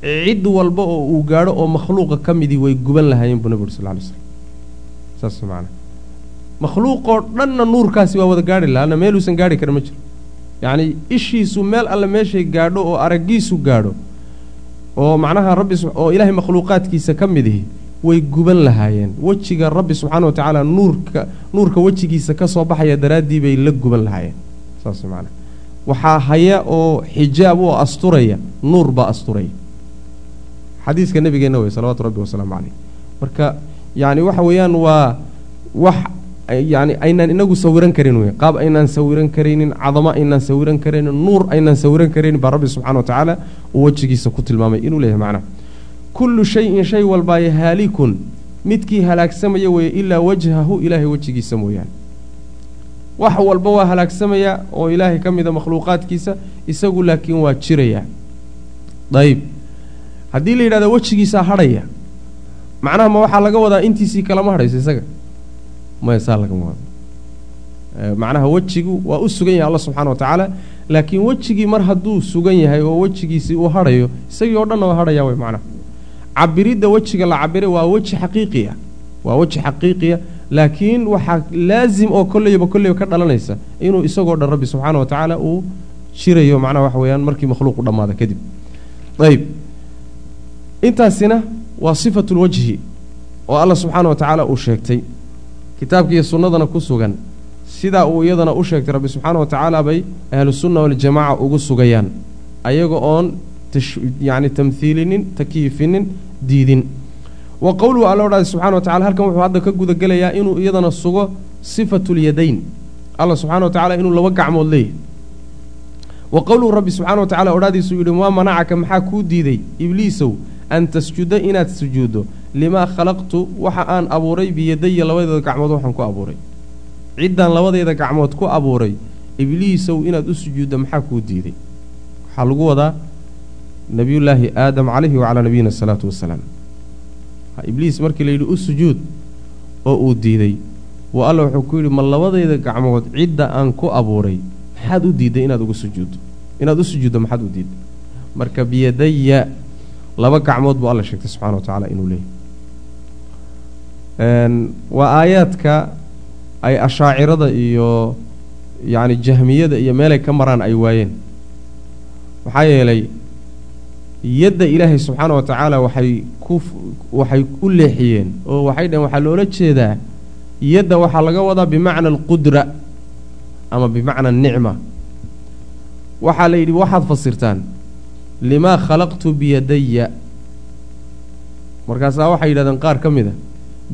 cid walba oo uu gaadho oo makhluuqa ka midii way guban lahaayeen buu nebi uri sal alay slam saas macana makhluuqoo dhanna nuurkaasi waa wada gaadhi laha anna meeluusan gaadhi karin ma jiro. Yacni ishiisu meel alle meeshay gaadho oo araggiisu gaadho oo macnaha rabbi oo ilaahay makhluuqaadkiisa ka mid ihi way guban lahaayeen. Wejiga rabbi subxaana wa tacaala nuurka nuurka wejigiisa ka soo baxaya daraaddii bay la guban lahaayeen. Saas macana waxaa haya oo xijaab oo asturaya nuur baa asturaya. Xadiiska nebigeenna wey salawaatu rabbi wasalaamu caleyh marka yacni waxa weeyaan waa wax yacni aynaan inagu sawiran karin wey qaab aynaan sawiran karaynin cadamo aynaan sawiran karaynin nuur aynaan sawiran karaynin baa rabbi subxana wa tacaala uu wejigiisa ku tilmaamay. Inuu leeyahay macnaha kullu shayin shay walbaaye haalikun midkii halaagsamaya weeye ilaa wajhahu ilaahay wejigiisa mooyaane. Wax walba waa halaagsamaya oo ilaahay ka mida makhluuqaadkiisa isagu laakiin waa jiraya. Dayib. Haddii la yidhahdo wejigiisaa hadhaya macnaha ma waxaa laga wadaa intiisii kalama hadhayso isaga? Maya saa lagama wado macnaha wejigu waa u sugan yahay alla subxana wa tacaala laakiin wejigii mar hadduu sugan yahay oo wejigiisii uu hadhayo isagii oo dhanna waa hadhaya wey macnaha cabiridda wejiga la cabiray waa weji xaqiiqiya waa weji xaqiiqiya. Laakiin waxaa laasim oo kolleyba kolleyba ka dhalanaysa inuu isagoo dhan rabbi subxaana wa tacaala uu jirayo macnaha waxa weeyaan markii makhluuqu dhammaada kadib. Ayib. Intaasina waa sifatulwajhi oo alla subxaana wa tacaala uu sheegtay. Kitaabka iyo sunnadana ku sugan. Sidaa uu iyadana u sheegtay rabbi subxaana wa tacaala bay ahlusunna waljamaaca ugu sugayaan. Ayaga oon yacni tamhiilinin takyiifinin diidin wa qowluhu alla odhaada subxana wa tacala halkan wuxuu hadda ka gudagelayaa inuu iyadana sugo sifatulyadayn alla subxana wa tacala inuu laba gacmood leeyahy wa qowluhu rabbi subxaana wa tacala odhaadiisuu yidhi maa manacaka maxaa kuu diiday ibliisow an tasjuda inaad sujuuddo limaa khalaqtu waxa aan abuuray biyadaya labadeeda gacmood waxaan ku abuuray ciddaan labadeeda gacmood ku abuuray ibliisow inaad u sujuuddo maxaa kuu diiday waxaa lagu wadaa nebiyullaahi aadam calayhi wacalaa nabiyina asalaatu wasalaam ibliis markii layidhi u sujuud oo uu diiday. Wa alla wuxuu ku yidhi ma labadayda gacmood cidda aan ku abuuray maxaad u diidday inaad ugu sujuuddo inaad u sujuuddo maxaad u diidday marka biyadaya laba gacmood buu alla sheegtay subxana wa tacaala inuu leeyahy waa aayaadka ay ashaacirada iyo yacni jahmiyada iyo meelay ka maraan ay waayeen. Maxaa yeelay yadda ilaahay subxaana wa tacaala waxay ku waxay u leexiyeen oo waxay dhaheen waxaa loola jeedaa yadda waxaa laga wadaa bimacna alqudra ama bimacna anicma waxaa la yidhi waxaad fasirtaan limaa khalaqtu biyadaya markaasaa waxay yidhahdeen qaar ka mid a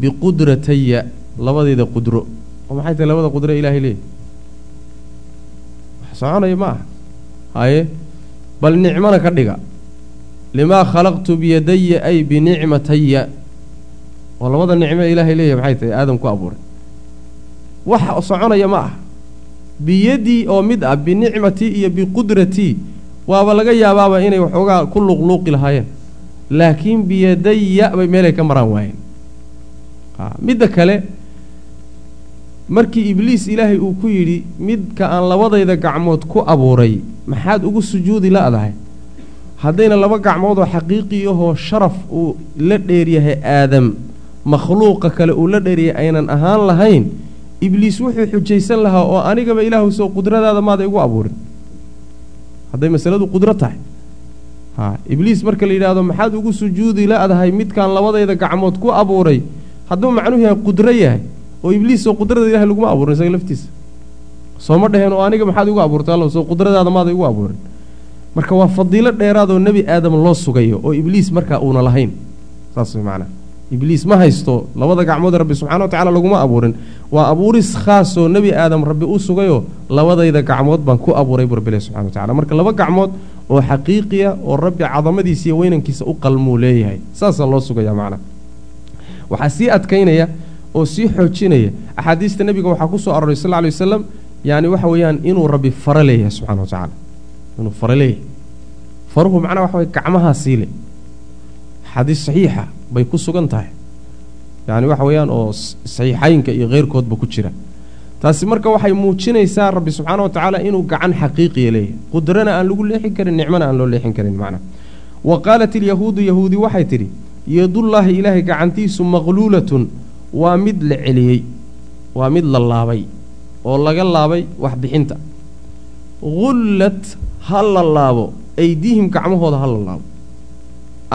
biqudrataya labadeeda qudro. Oo maxay tahay labada qudro ilaahay leeyahy wax soconaya ma aha haye bal nicmana ka dhiga limaa khalaqtu biyadaya ay binicmataya oo labada nicmo ilaahay leeyahy maxay tahay? Aadam ku abuuray. Wax soconaya ma ah biyadii oo mid ah binicmatii iyo biqudratii waaba laga yaabaaba inay waxoogaa ku luuqluuqi lahaayeen. Laakiin biyadaya bay meelay ka maraan waayeen. Midda kale markii ibliis ilaahay uu ku yidhi midka aan labadayda gacmood ku abuuray maxaad ugu sujuudi la-dahay haddayna laba gacmoodoo xaqiiqiyahoo sharaf uu la dheeryahay aadam makhluuqa kale uu la dheeryahay aynan ahaan lahayn ibliis wuxuu xujaysan lahaa oo anigaba ilaahu soo qudradaada maada igu abuurin. Hadday masaladu qudro tahay. Ha ibliis marka la yidhaahdo maxaad ugu sujuudi la-dahay midkaan labadayda gacmood ku abuuray? Hadduu macnuhu yahay qudro yahay oo ibliis soo qudrada ilahay laguma abuurin isaga laftiisa. Sooma dheheen oo aniga maxaad igu abuurtay? Alla soo qudradaada maada igu abuurin marka waa fadiilo dheeraadoo nebi aadam loo sugayo oo ibliis markaa uuna lahayn. Saas macnaha ibliis ma haysto labada gacmood rabbi subxana wa tacala laguma abuurin. Waa abuuris khaasoo nebi aadam rabbi u sugayoo labadayda gacmood baan ku abuuray buu rabbi leh subxana wa tacala marka laba gacmood oo xaqiiqiya oo rabbi cadamadiisa iyo weynankiisa u qalmuu leeyahay saasaa loo sugaya macnaha waxaa sii adkaynaya oo sii xoojinaya axaadiista nebiga waxaa ku soo aroray sal lay wasalam yaani waxa weeyaan inuu rabbi faro leeyahay subxana wa tacaala inuu faro leeyahay. Faruhu macnaha waxa weye gacmahaa siile. Xadiis saxiixa bay ku sugan tahay. Yacni waxa weeyaan oo saxiixaynka iyo keyrkoodba ku jira. Taasi marka waxay muujinaysaa rabbi subxaana wa tacaala inuu gacan xaqiiqiya leeyahay qudrana aan lagu leexin karin nicmona aan loo leexin karin macnaha wa qaalat ilyahuudu yahuudi waxay tidhi yadullaahi ilaahay gacantiisu maqluulatun waa mid la celiyey waa mid la laabay oo laga laabay waxbixinta gullat ha la laabo aydiihim gacmahooda ha la laabo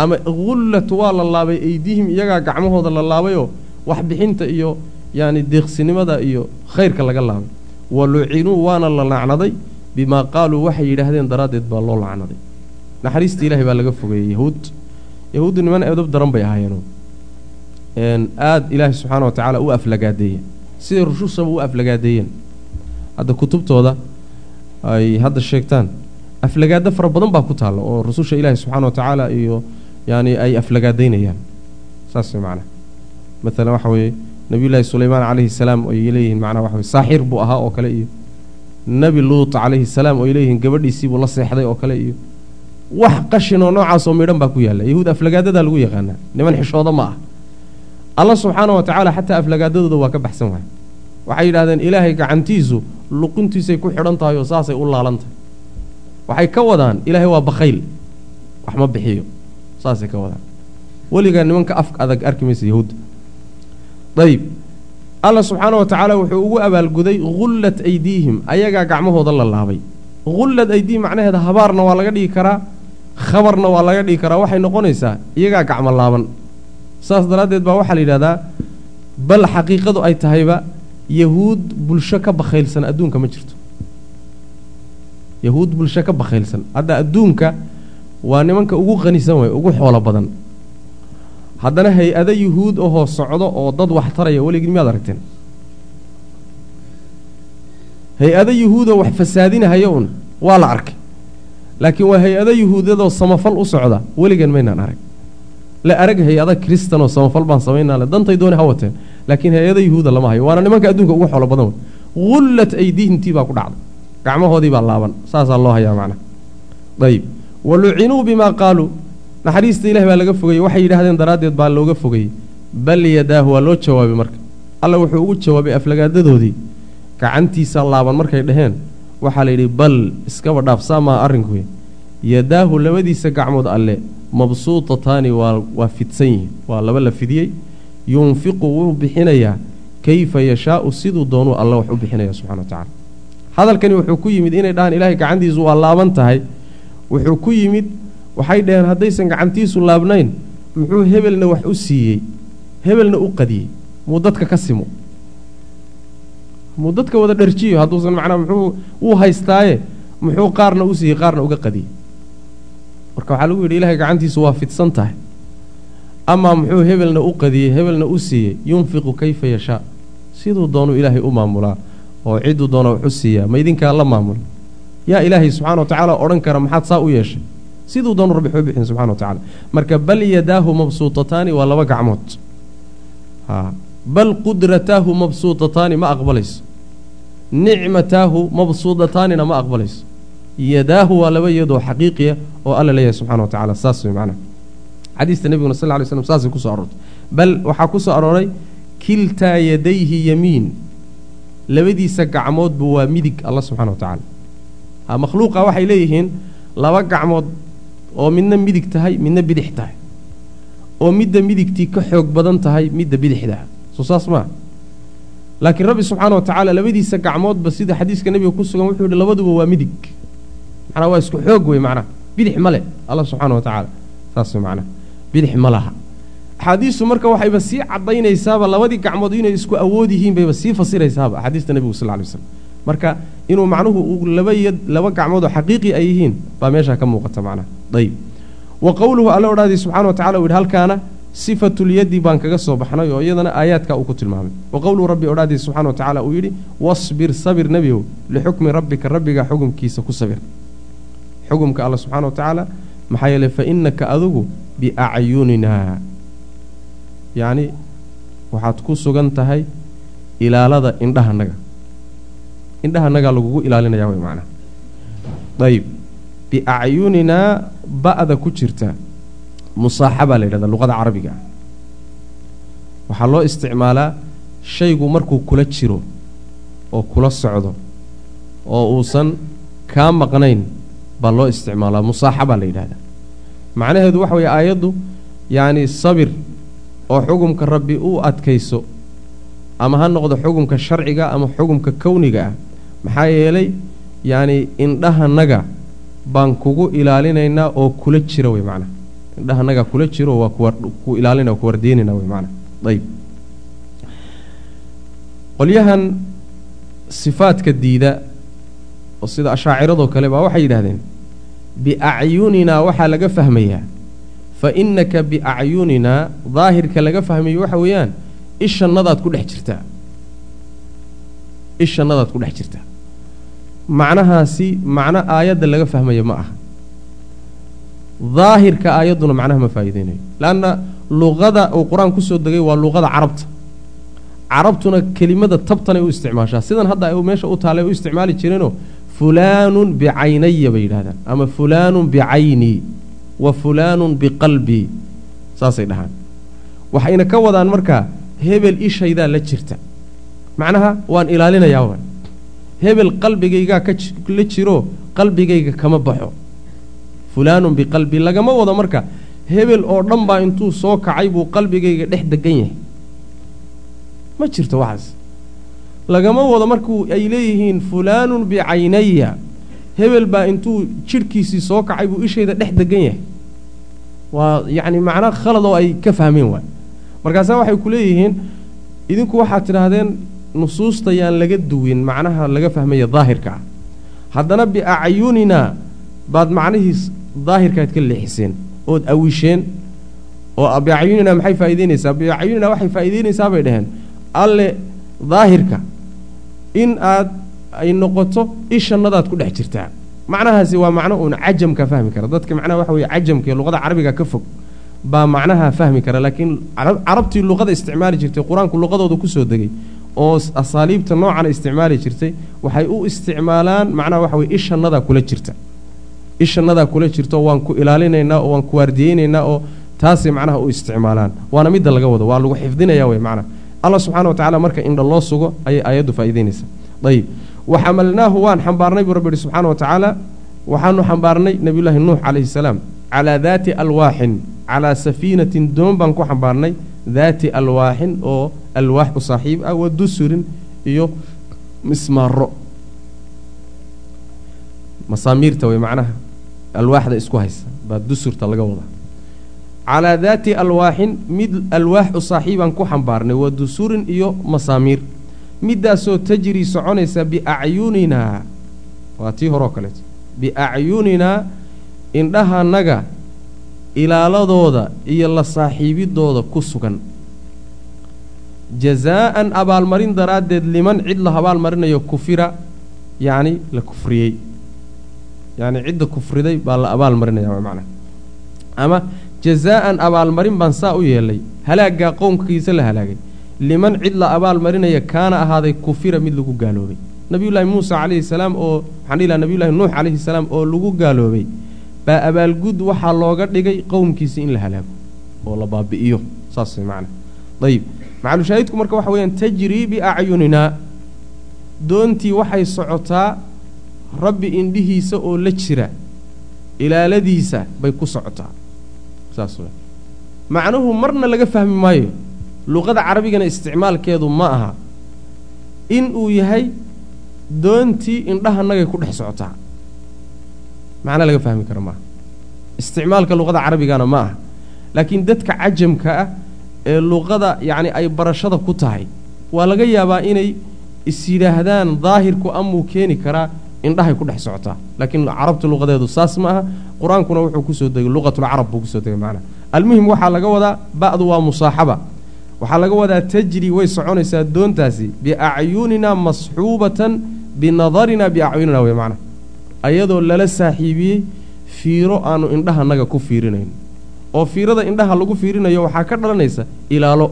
ama gullat waa la laabay aydiihim iyagaa gacmahooda la laabayoo waxbixinta iyo yacni deeqsinimada iyo khayrka laga laabay. Wa lucinuu waana la lacnaday bimaa qaaluu waxay yidhaahdeen daraaddeed baa loo lacnaday naxariista ilaahay baa laga fogeeyey yahuud. Yahuuddu niman edab daran bay ahaayeen aada ilaahay subxaana wa tacaala u aflagaadeeye siday rushushaba u aflagaadeeyeen. Hadda kutubtooda ay hadda sheegtaan aflagaado fara badan baa ku taalla oo rususha ilaahi subxaana wa tacaala iyo yaani ay aflagaadaynayaan. Saas macnaha maalan waxa weeye nebiyullaahi sulaymaan calayhi salaam ay leeyihiin macnaha waxa saaxir buu ahaa oo kale iyo nebi luut calayhi salaam ay leeyihiin gabadhiisii buu la seexday oo kale iyo wax qashin oo noocaas oo midhan baa ku yaalla yahuud aflagaadadaa lagu yaqaanaa niman xishooda ma ah. Alla subxaana wa tacaala xataa aflagaadadooda waa ka baxsan waaya waxay yidhahdeen ilaahay gacantiisu luqintiisay ku xidhan tahay oo saasay u laalan tahay waxay ka wadaan ilaahay waa bakhayl wax ma bixiyo. Saasay ka wadaan. Weligaa nimanka afka adag arki maysa yahuudda dayib. Alla subxaana wa tacaala wuxuu ugu abaalguday gullat aydiihim ayagaa gacmahooda la laabay. Gullad aydiihim macnaheeda habaarna waa laga dhigi karaa khabarna waa laga dhigi karaa. Waxay noqonaysaa iyagaa gacmo laaban. Saas daraaddeed baa waxaa la yidhahdaa bal xaqiiqadu ay tahayba yahuud bulsho ka bakhaylsan adduunka ma jirto yahuud bulsho ka bakhaylsan. Hadda adduunka waa nimanka ugu qanisan way ugu xoolo badan. Haddana hay'ado yuhuud ahoo socdo oo dad wax taraya weligin miyaad aragteen? Hay'ado yuhuudoo wax fasaadinahaya un waa la arkay. Laakiin waa hay'ado yuhuudadoo samafal u socda weligan maynaan arag. La arag hay'ada kristanoo samafal baan samaynale dantay dooni ha wateen. Laakiin hay'ada yuhuuda lama hayo waana nimanka adduunka ugu xoolo badan wey gullat aydiihimtii baa ku dhacday gacmahoodii baa laaban saasaa loo hayaa macnaha ayib. Wa lucinuu bimaa qaaluu naxariista ilahi baa laga fogeyey waxay yidhaahdeen daraaddeed baa looga fogeyey bal yadaahu waa loo jawaabay marka. Alla wuxuu ugu jawaabay aflagaadadoodii gacantiisa laaban markay dhaheen waxaa layidhi bal iskaba dhaaf saa maa arrinku yadaahu labadiisa gacmood alle mabsuutataani waa fidsan yihiin. Waa laba la fidiyey. Yunfiqu wuu bixinayaa. Kayfa yashaau siduu doonuu alla wax u bixinaya subxana wa tacala hadalkani wuxuu ku yimid inay dhahaan ilaahay gacantiisu waa laaban tahay. Wuxuu ku yimid waxay dhaheen haddaysan gacantiisu laabnayn muxuu hebelna wax u siiyey hebelna u qadiyey muu dadka ka simo. Muu dadka wada dharjiyo hadduusan macnaa muxuu wuu haystaaye muxuu qaarna u siiyey qaarna uga qadiyey. Marka waxaa lagu yidhi ilahay gacantiisu waa fidsan tahay. Amaa muxuu hebelna u qadiyey hebelna u siiyey yunfiqu kayfa yashaa. Siduu doonuu ilaahay u maamulaa oo cidduu doona wax u siiyaa ma idinkaa la maamula yaa ilaahay subxana wa tacaala odhan kara maxaad saa u yeeshay? Siduu doonu rabbi waxu bixin subxana wa tacala marka bal yadaahu mabsuutataani waa laba gacmood. Bal qudrataahu mabsuutataani ma aqbalayso. Nicmataahu mabsuudataanina ma aqbalayso. Yadaahu waa laba iyadoo xaqiiqiya oo alla leeyahay subxana wa tacala saas macnaha. Xadiista nebiguna sal ly slm saasay ku soo aroortay bal waxaa ku soo arooray kiltaa yadayhi yamiin labadiisa gacmoodba waa midig alla subxana wa tacaala. Makhluuqa waxay leeyihiin laba gacmood oo midna midig tahay midna bidix tahay. Oo midda midigtii ka xoog badan tahay midda bidixdaa soo saas maa laakiin rabbi subxaana wa tacaala labadiisa gacmoodba sida xadiiska nebiga ku sugan wuxuu yihi labaduba waa midig. Macnaa waa isku xoog wey macnaha bidix ma leh alla subxaana wa tacaala. Saas wey macnaha bidix ma laha axaadiistu marka waxayba sii caddaynaysaaba labadii gacmood inay isku awood yihiin bayba sii fasiraysaaba axaadiista nebigu sal ly slam marka inuu macnuhu uu laba yad laba gacmood oo xaqiiqi ay yihiin baa meeshaa ka muuqata macnaha. Ayib wa qowluhu alla odhaadii subxana wa tacala uu yidhi halkaana sifatulyaddi baan kaga soo baxnay oo iyadana aayaadka uu ku tilmaamay. Wa qowluhu rabbi odhaadii subxana wa tacala uu yidhi wasbir sabir nebigow lixukmi rabbika rabbiga xukumkiisa ku sabir. Xukumka alla subxana wa tacaala maxaa yeeley fa innaka adugu biacyuninaa yacni waxaad ku sugan tahay ilaalada indhahanaga indhahanagaa lagugu ilaalinaya way macnaha ayib biacyuninaa ba'da ku jirta musaaxabaa la yidhahdaa luqada carabiga. Waxaa loo isticmaalaa shaygu markuu kula jiro oo kula socdo oo uusan kaa maqnayn baa loo isticmaalaa musaaxabaa la yidhahdaa. Macnaheedu waxa weeye aayaddu yacni sabir oo xukumka rabbi u adkayso ama ha noqdo xukumka sharciga ama xukumka kowniga ah maxaa yeelay yacni indhahanaga baan kugu ilaalinaynaa oo kula jira wey macnaha indhahanaga kula jiro waa ku ilaalina ku wardiinayna wey macnaha ayib. Qolyahan sifaadka diida oo sida ashaaciradoo kale baa waxay yidhahdeen biacyuninaa waxaa laga fahmayaa fa innaka biacyuninaa daahirka laga fahmayo waxa weeyaan ishannadaad ku dhex jirtaa. Ishannadaad ku dhex jirtaa. Macnahaasi macno aayadda laga fahmaya ma aha. Daahirka aayadduna macnaha ma faa'iideynayo. Leanna luqada uu qur'aan ku soo degay waa luqada carabta. Carabtuna kelimada tabtanay u isticmaashaa. Sidan hadda ay meesha u taallay u isticmaali jireenoo fulaanun bicaynaya bay yidhahdaan ama fulaanun bicaynii wa fulaanun biqalbii saasay dhahaan. Waxayna ka wadaan markaa hebel ishaydaa la jirta. Macnaha waan ilaalinayaa hebel qalbigaygaa kala jiro qalbigayga kama baxo. Fulaanun biqalbii lagama wado marka hebel oo dhan baa intuu soo kacay buu qalbigayga dhex degan yahay. Ma jirto waxaas. Lagama wado markuu ay leeyihiin fulaanun bicaynaya hebel baa intuu jidhkiisii soo kacay buu ishayda dhex degan yahay. Waa yacni macno khalad oo ay ka fahmeen waay markaasaa waxay ku leeyihiin idinku waxaad tidhaahdeen nusuusta yaan laga duwin macnaha laga fahmaya daahirka. Ah haddana biacyuninaa baad macnihiis daahirkaad ka leexiseen ood awisheen oo biacyuninaa maxay faa'ideynaysaa biacyuninaa waxay faa'ideynaysaa bay dhaheen. Alle daahirka in aad ay noqoto ishannadaad ku dhex jirtaa macnahaasi waa macno uun cajamka fahmi kara. Dadka macnaha waxa weye cajamka ee luqada carabiga ka fog baa macnaha fahmi kara laakiin carabtii luqada isticmaali jirtay qur'aanku luqadooda ku soo degay oo asaaliibta noocana isticmaali jirtay waxay u isticmaalaan macnaha waxa weye ishannadaa kula jirta. Ishannadaa kula jirto waan ku ilaalinaynaa oo waan ku waardiyeynaynaa oo taasay macnaha u isticmaalaan. Waana midda laga wado waa lagu xifdinaya wey macnaha. Allah subxana wa tacala marka indha loo sugo ayay aayaddu faa'ideynaysaa ayib waxamalnaahu waan xambaarnay buu rabbi yihi subxaana wa tacaala. Waxaanu xambaarnay nebiyullaahi nuux calayhi salaam. Calaa daati alwaaxin calaa safiinatin doon baan ku xambaarnay. Daati alwaaxin oo alwaax u saaxiib ah wa dusurin iyo mismaaro masaamiirta way macnaha alwaaxda isku haysa baa dusurta laga wadaa. Calaa daati alwaaxin mid alwaax u saaxiibaan ku xambaarnay waa dusurin iyo masaamiir middaasoo tajrii soconaysa biacyuninaa waa tii horeo kaleeto biacyuninaa indhahanaga ilaaladooda iyo la saaxiibidooda ku sugan. Jazaa'an abaalmarin daraaddeed liman cid la abaalmarinayo kufira yacni la kufriyey. Yacni cidda kufriday baa la abaalmarinaya waa macnaha. Ama jazaa'an abaalmarin baan saa u yeelay halaaggaa qownkiisa la halaagay liman cid la abaalmarinaya kaana ahaaday kufira mid lagu gaaloobay. Nabiyullaahi muusa calayhi salaam oo laha nabiyullahi nuux calayhi salaam oo lagu gaaloobay baa abaalgud waxaa looga dhigay qowmkiisa in la halaago oo la baabi'iyo. Saas macnaha dayib. Macalushaahidku marka waxa weeyaan tajrii biacyuninaa doontii waxay socotaa rabbi indhihiisa oo la jira ilaaladiisa bay ku socotaa. Saas macnuhu marna laga fahmi maayo luqada carabigana isticmaalkeedu ma aha. In uu yahay doontii indhahanagay ku dhex socotaa. Macna laga fahmi kara maaha isticmaalka luqada carabigana ma aha. Laakiin dadka cajamka ah ee luqada yacni ay barashada ku tahay waa laga yaabaa inay is yidhaahdaan daahirku amuu keeni karaa indhahay ku dhex socotaa. Laakiin carabta luqadeedu saas ma aha. Qur'aankuna wuxuu ku soo degay luqatulcarab buu ku soo degay macnaha almuhim waxaa laga wadaa ba'du waa musaaxaba waxaa laga wadaa tajri way soconaysaa doontaasi biacyuninaa masxuubatan binadarinaa biacyunina wey macnaha ayadoo lala saaxiibiyey fiiro aanu indhahanaga ku fiirinayn. Oo fiirada indhaha lagu fiirinayo waxaa ka dhalanaysa ilaalo.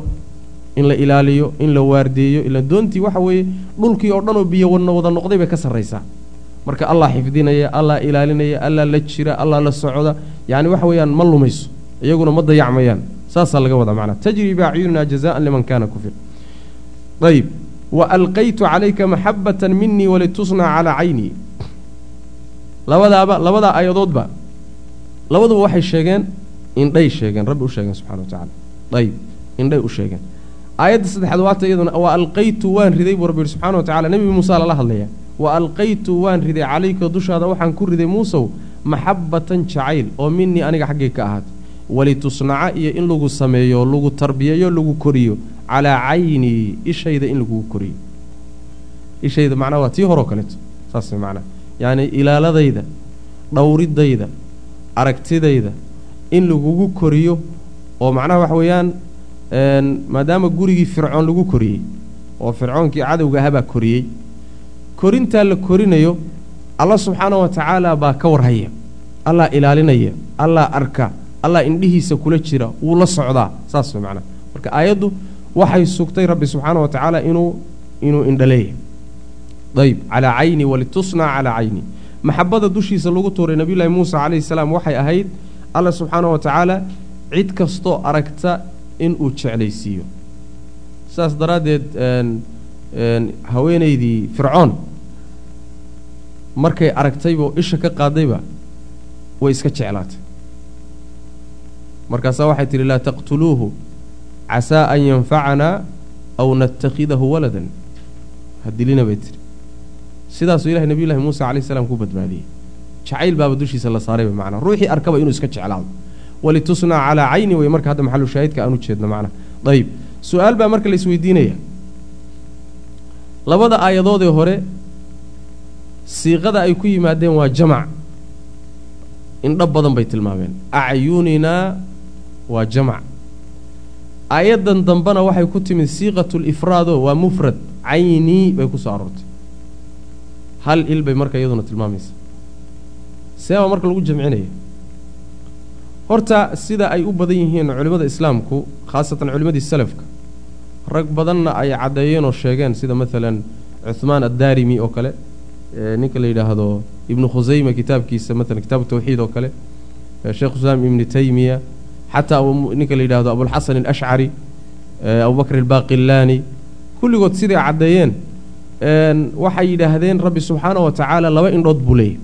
In la ilaaliyo in la waardeeyo ila doontii waxa weeye dhulkii oo dhan oo biyo wadna wada noqday bay ka sarraysaa. Marka allah xifdinaya allah ilaalinaya allah la jira allah la socda yacni waxa weeyaan ma lumayso iyaguna ma dayacmayaan saasaa laga wadaa macnaa. Tajri biacyunina jazaan liman kaana kufir ayb wa alqaytu calayka maxabatan minii walitusnac calaa caynii labadaaba labadaa aayadoodba labaduba waxay sheegeen indhay sheegeen rabbi u sheegeen subxana wa tacala ayb indhay u sheegeen. Aayadda saddexaad waata iyaduna wa alqaytu waan riday buu rabbi yihi subxana wa tacala nebi muusa lala hadlaya wa alqaytu waan riday calayka dushaada waxaan ku riday muusow maxabbatan jacayl oo minii aniga xaggay ka ahaatay walitusnaca iyo in lagu sameeyo lagu tarbiyeeyo lagu koriyo. Calaa caynii ishayda in lagugu koriyo. Ishayda macnaha waa tii horoo kaleeto saas macnaha yacni ilaaladayda dhowridayda aragtidayda in lagugu koriyo oo macnaha waxa weeyaan maadaama gurigii fircoon lagu koriyey oo fircoonkii cadowga ahabaa koriyey. Korintaa la korinayo allah subxaana wa tacaala baa ka warhaya. Allah ilaalinaya allah arka allah indhihiisa kula jira wuu la socdaa saas macnaha. Marka aayaddu waxay sugtay rabbi subxaana wa tacaala inuu inuu indhaleeya ayb calaa cayni walitusnac calaa cayni. Maxabada dushiisa lagu tuuray nebiyullaahi muusa calayhi salaam waxay ahayd allah subxaana wa tacaala cid kastoo aragta inuu jeclaysiiyo. Saas daraaddeed haweenaydii fircoon markay aragtayba isha ka qaadayba way iska jeclaatay markaasaa waxay tidhi laa taqtuluuhu casaa an yanfacanaa aw natakhidahu waladan. Ha dilina bay tihi sidaasuu ilahay nebiyullahi muusa calayh salaam ku badbaadiyey. Jacayl baaba dushiisa la saarayba macnaa ruuxii arkaba inuu iska jeclaado walitusnac calaa cayni wey marka hadda maxalu shaahidka aan u jeedno macnaha ayib su'aal baa marka la isweydiinaya. Labada aayadoodee hore siiqada ay ku yimaadeen waa jamac. Indho badan bay tilmaameen. Acyuninaa waa jamac. Aayaddan dambena waxay ku timid siiqatu lifraado waa mufrad. Caynii bay ku soo aroortay. Hal il bay marka iyaduna tilmaamaysa. Seebaa marka lagu jamcinaya. Horta sida ay u badan yihiin culimmada islaamku khaasatan culimmadii salafka rag badanna ay caddeeyeen oo sheegeen sida maalan cuhmaan addaarimi oo kale ninka la yidhaahdo ibnu khusayma kitaabkiisa maalan kitaabu tawxiid oo kale sheekh islaam ibni taymiya xataa ninka la yidhahdo abulxasan alashcari abubakr albaaqillaani kulligood siday caddeeyeen waxay yidhaahdeen rabbi subxaana wa tacaala laba indhood buu leeyahy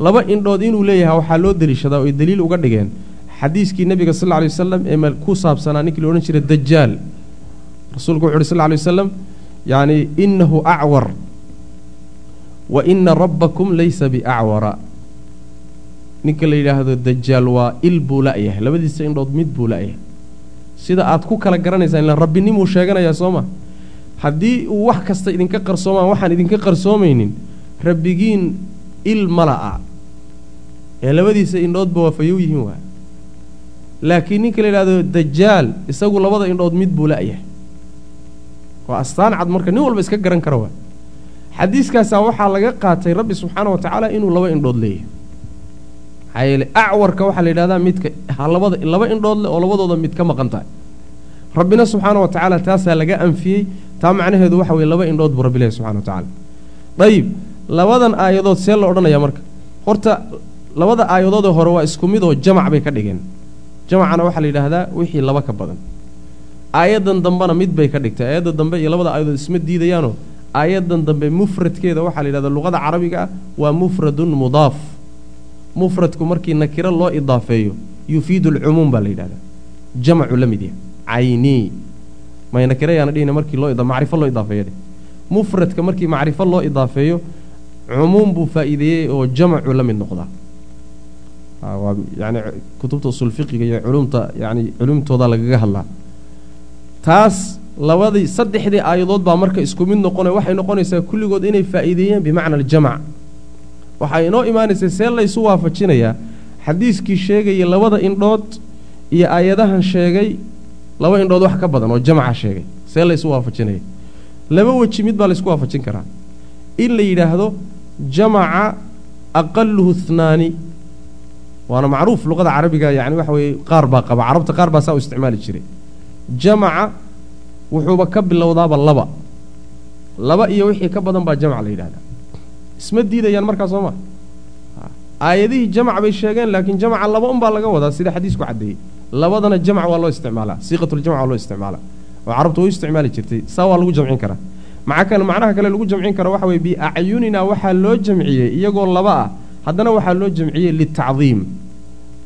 laba indhood inuu leeyahay waxaa loo deliishadaa oy daliil uga dhigeen xadiiskii nebiga sal lla wasalam ee ku saabsanaa ninkii la odhan jiray dajaal rasuulku wuxu uhi sal lay wasalam yacni innahu acwar wa ina rabbakum laysa biacwara ninka la yidhaahdo dajaal waa il buu la'yahay labadiisa indhood mid buu la'yahay sida aad ku kala garanaysaan ilaan rabbinimuu sheeganayaa soo ma haddii uu wax kasta idinka qarsoomaan waxaan idinka qarsoomaynin rabbigiin il mala'a ee labadiisa indhoodba waa fayow yihiin waa. Laakiin ninka la yidhahdo dajaal isagu labada indhood mid buu la'yahay waa astaan cad marka nin walba iska garan kara waa. Xadiiskaasaa waxaa laga qaatay rabbi subxaana wa tacaala inuu laba indhood leeyahay maxaa yeele acwarka waxaa la yidhahdaa midka ha labada laba indhood leh oo labadooda mid ka maqan tahay. Rabbina subxaana wa tacaala taasaa laga anfiyey taa macnaheedu waxa weye laba indhood buu rabbi leeyahy subxana wa tacaala. Dayib labadan aayadood see la odhanayaa marka. Horta labada aayadoodee hore waa isku mid oo jamac bay ka dhigeen. Jamacana waxaa la yidhaahdaa wixii laba ka badan. Aayaddan dambena mid bay ka dhigtay. Aayadda dambe iyo labada aayadood isma diidayaanoo aayaddan dambe mufradkeeda waxaa la yidhahdaa luqada carabiga ah waa mufradun mudaaf mufradku markii nakiro loo idaafeeyo yufiidu alcumuum baa la yidhahdaa. Jamacu la mid yahay caynii may nakiro yaana dhihina markii loo macrifo loo idaafeeyo dheh mufradka markii macrifo loo idaafeeyo cumuum buu faa'iideeyey oo jamacu la mid noqdaa. Waa yani kutubta usul fiqiga iyo culumta yani culumtooda lagaga hadlaa. Taas labadii saddexdii aayadood baa marka isku mid noqonay waxay noqonaysaa kulligood inay faa'iideeyeen bimacna aljamac waxaa inoo imaanaysa see laysu waafajinayaa xadiiskii sheegaya labada indhood iyo aayadahan sheegay laba indhood wax ka badan oo jamaca sheegay. See laysu waafajinaya. Laba weji mid baa laysku waafajin karaa. In la yidhaahdo jamaca aqaluhu hnaani waana macruuf luqada carabiga yani waxa weeye qaar baa qaba. Carabta qaar baa saa u isticmaali jiray. Jamaca wuxuuba ka bilowdaaba laba. Laba iyo wixii ka badan baa jamac la yidhahdaa isma diidayaan markaa soo ma. Aayadihii jamac bay sheegeen laakiin jamaca laba unbaa laga wadaa sida xadiisku caddeeyey labadana jamac waa loo isticmaalaa siiqatuljamc waa loo isticmaalaa. Oo carabtu u isticmaali jirtay saa waa lagu jamcin karaa. Maca kale macnaha kale lagu jamcin karo waxa weye biacyunina waxaa loo jamciyey iyagoo laba ah. Haddana waxaa loo jamciyey litacdiim.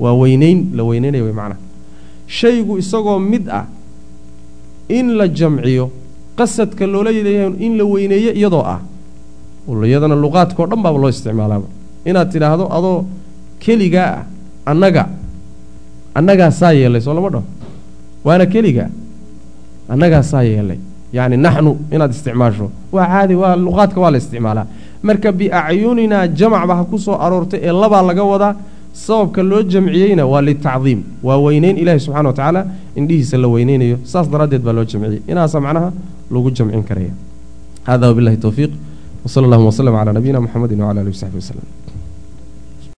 Waa weyneyn la weyneynaya way macnaha. Shaygu isagoo mid ah in la jamciyo qasadka loola leeyahay in la weyneeyo iyadoo ah iyadana luqaadkao dhan baaba loo isticmaalaaba inaad tidhaahdo adoo keligaa ah annaga annagaa saa yeellay soo lama dhaho. Waana keligaa annagaa saa yeellay yacni naxnu inaad isticmaasho. Waa caadi waa luqaadka waa la isticmaalaa. Marka biacyuninaa jamacba ha ku soo aroortay ee labaa laga wadaa sababka loo jamciyeyna waa litacdiim. Waa weyneyn ilaahi subxana wa tacaala indhihiisa la weyneynayo. Saas daraaddeed baa loo jamciyey. Inaasa macnaha lagu jamcin karaya. Hada wabillahi towfiiq wsala allahuma wslm calaa nabiyina muxamedi wcala alihi w saxbi waslem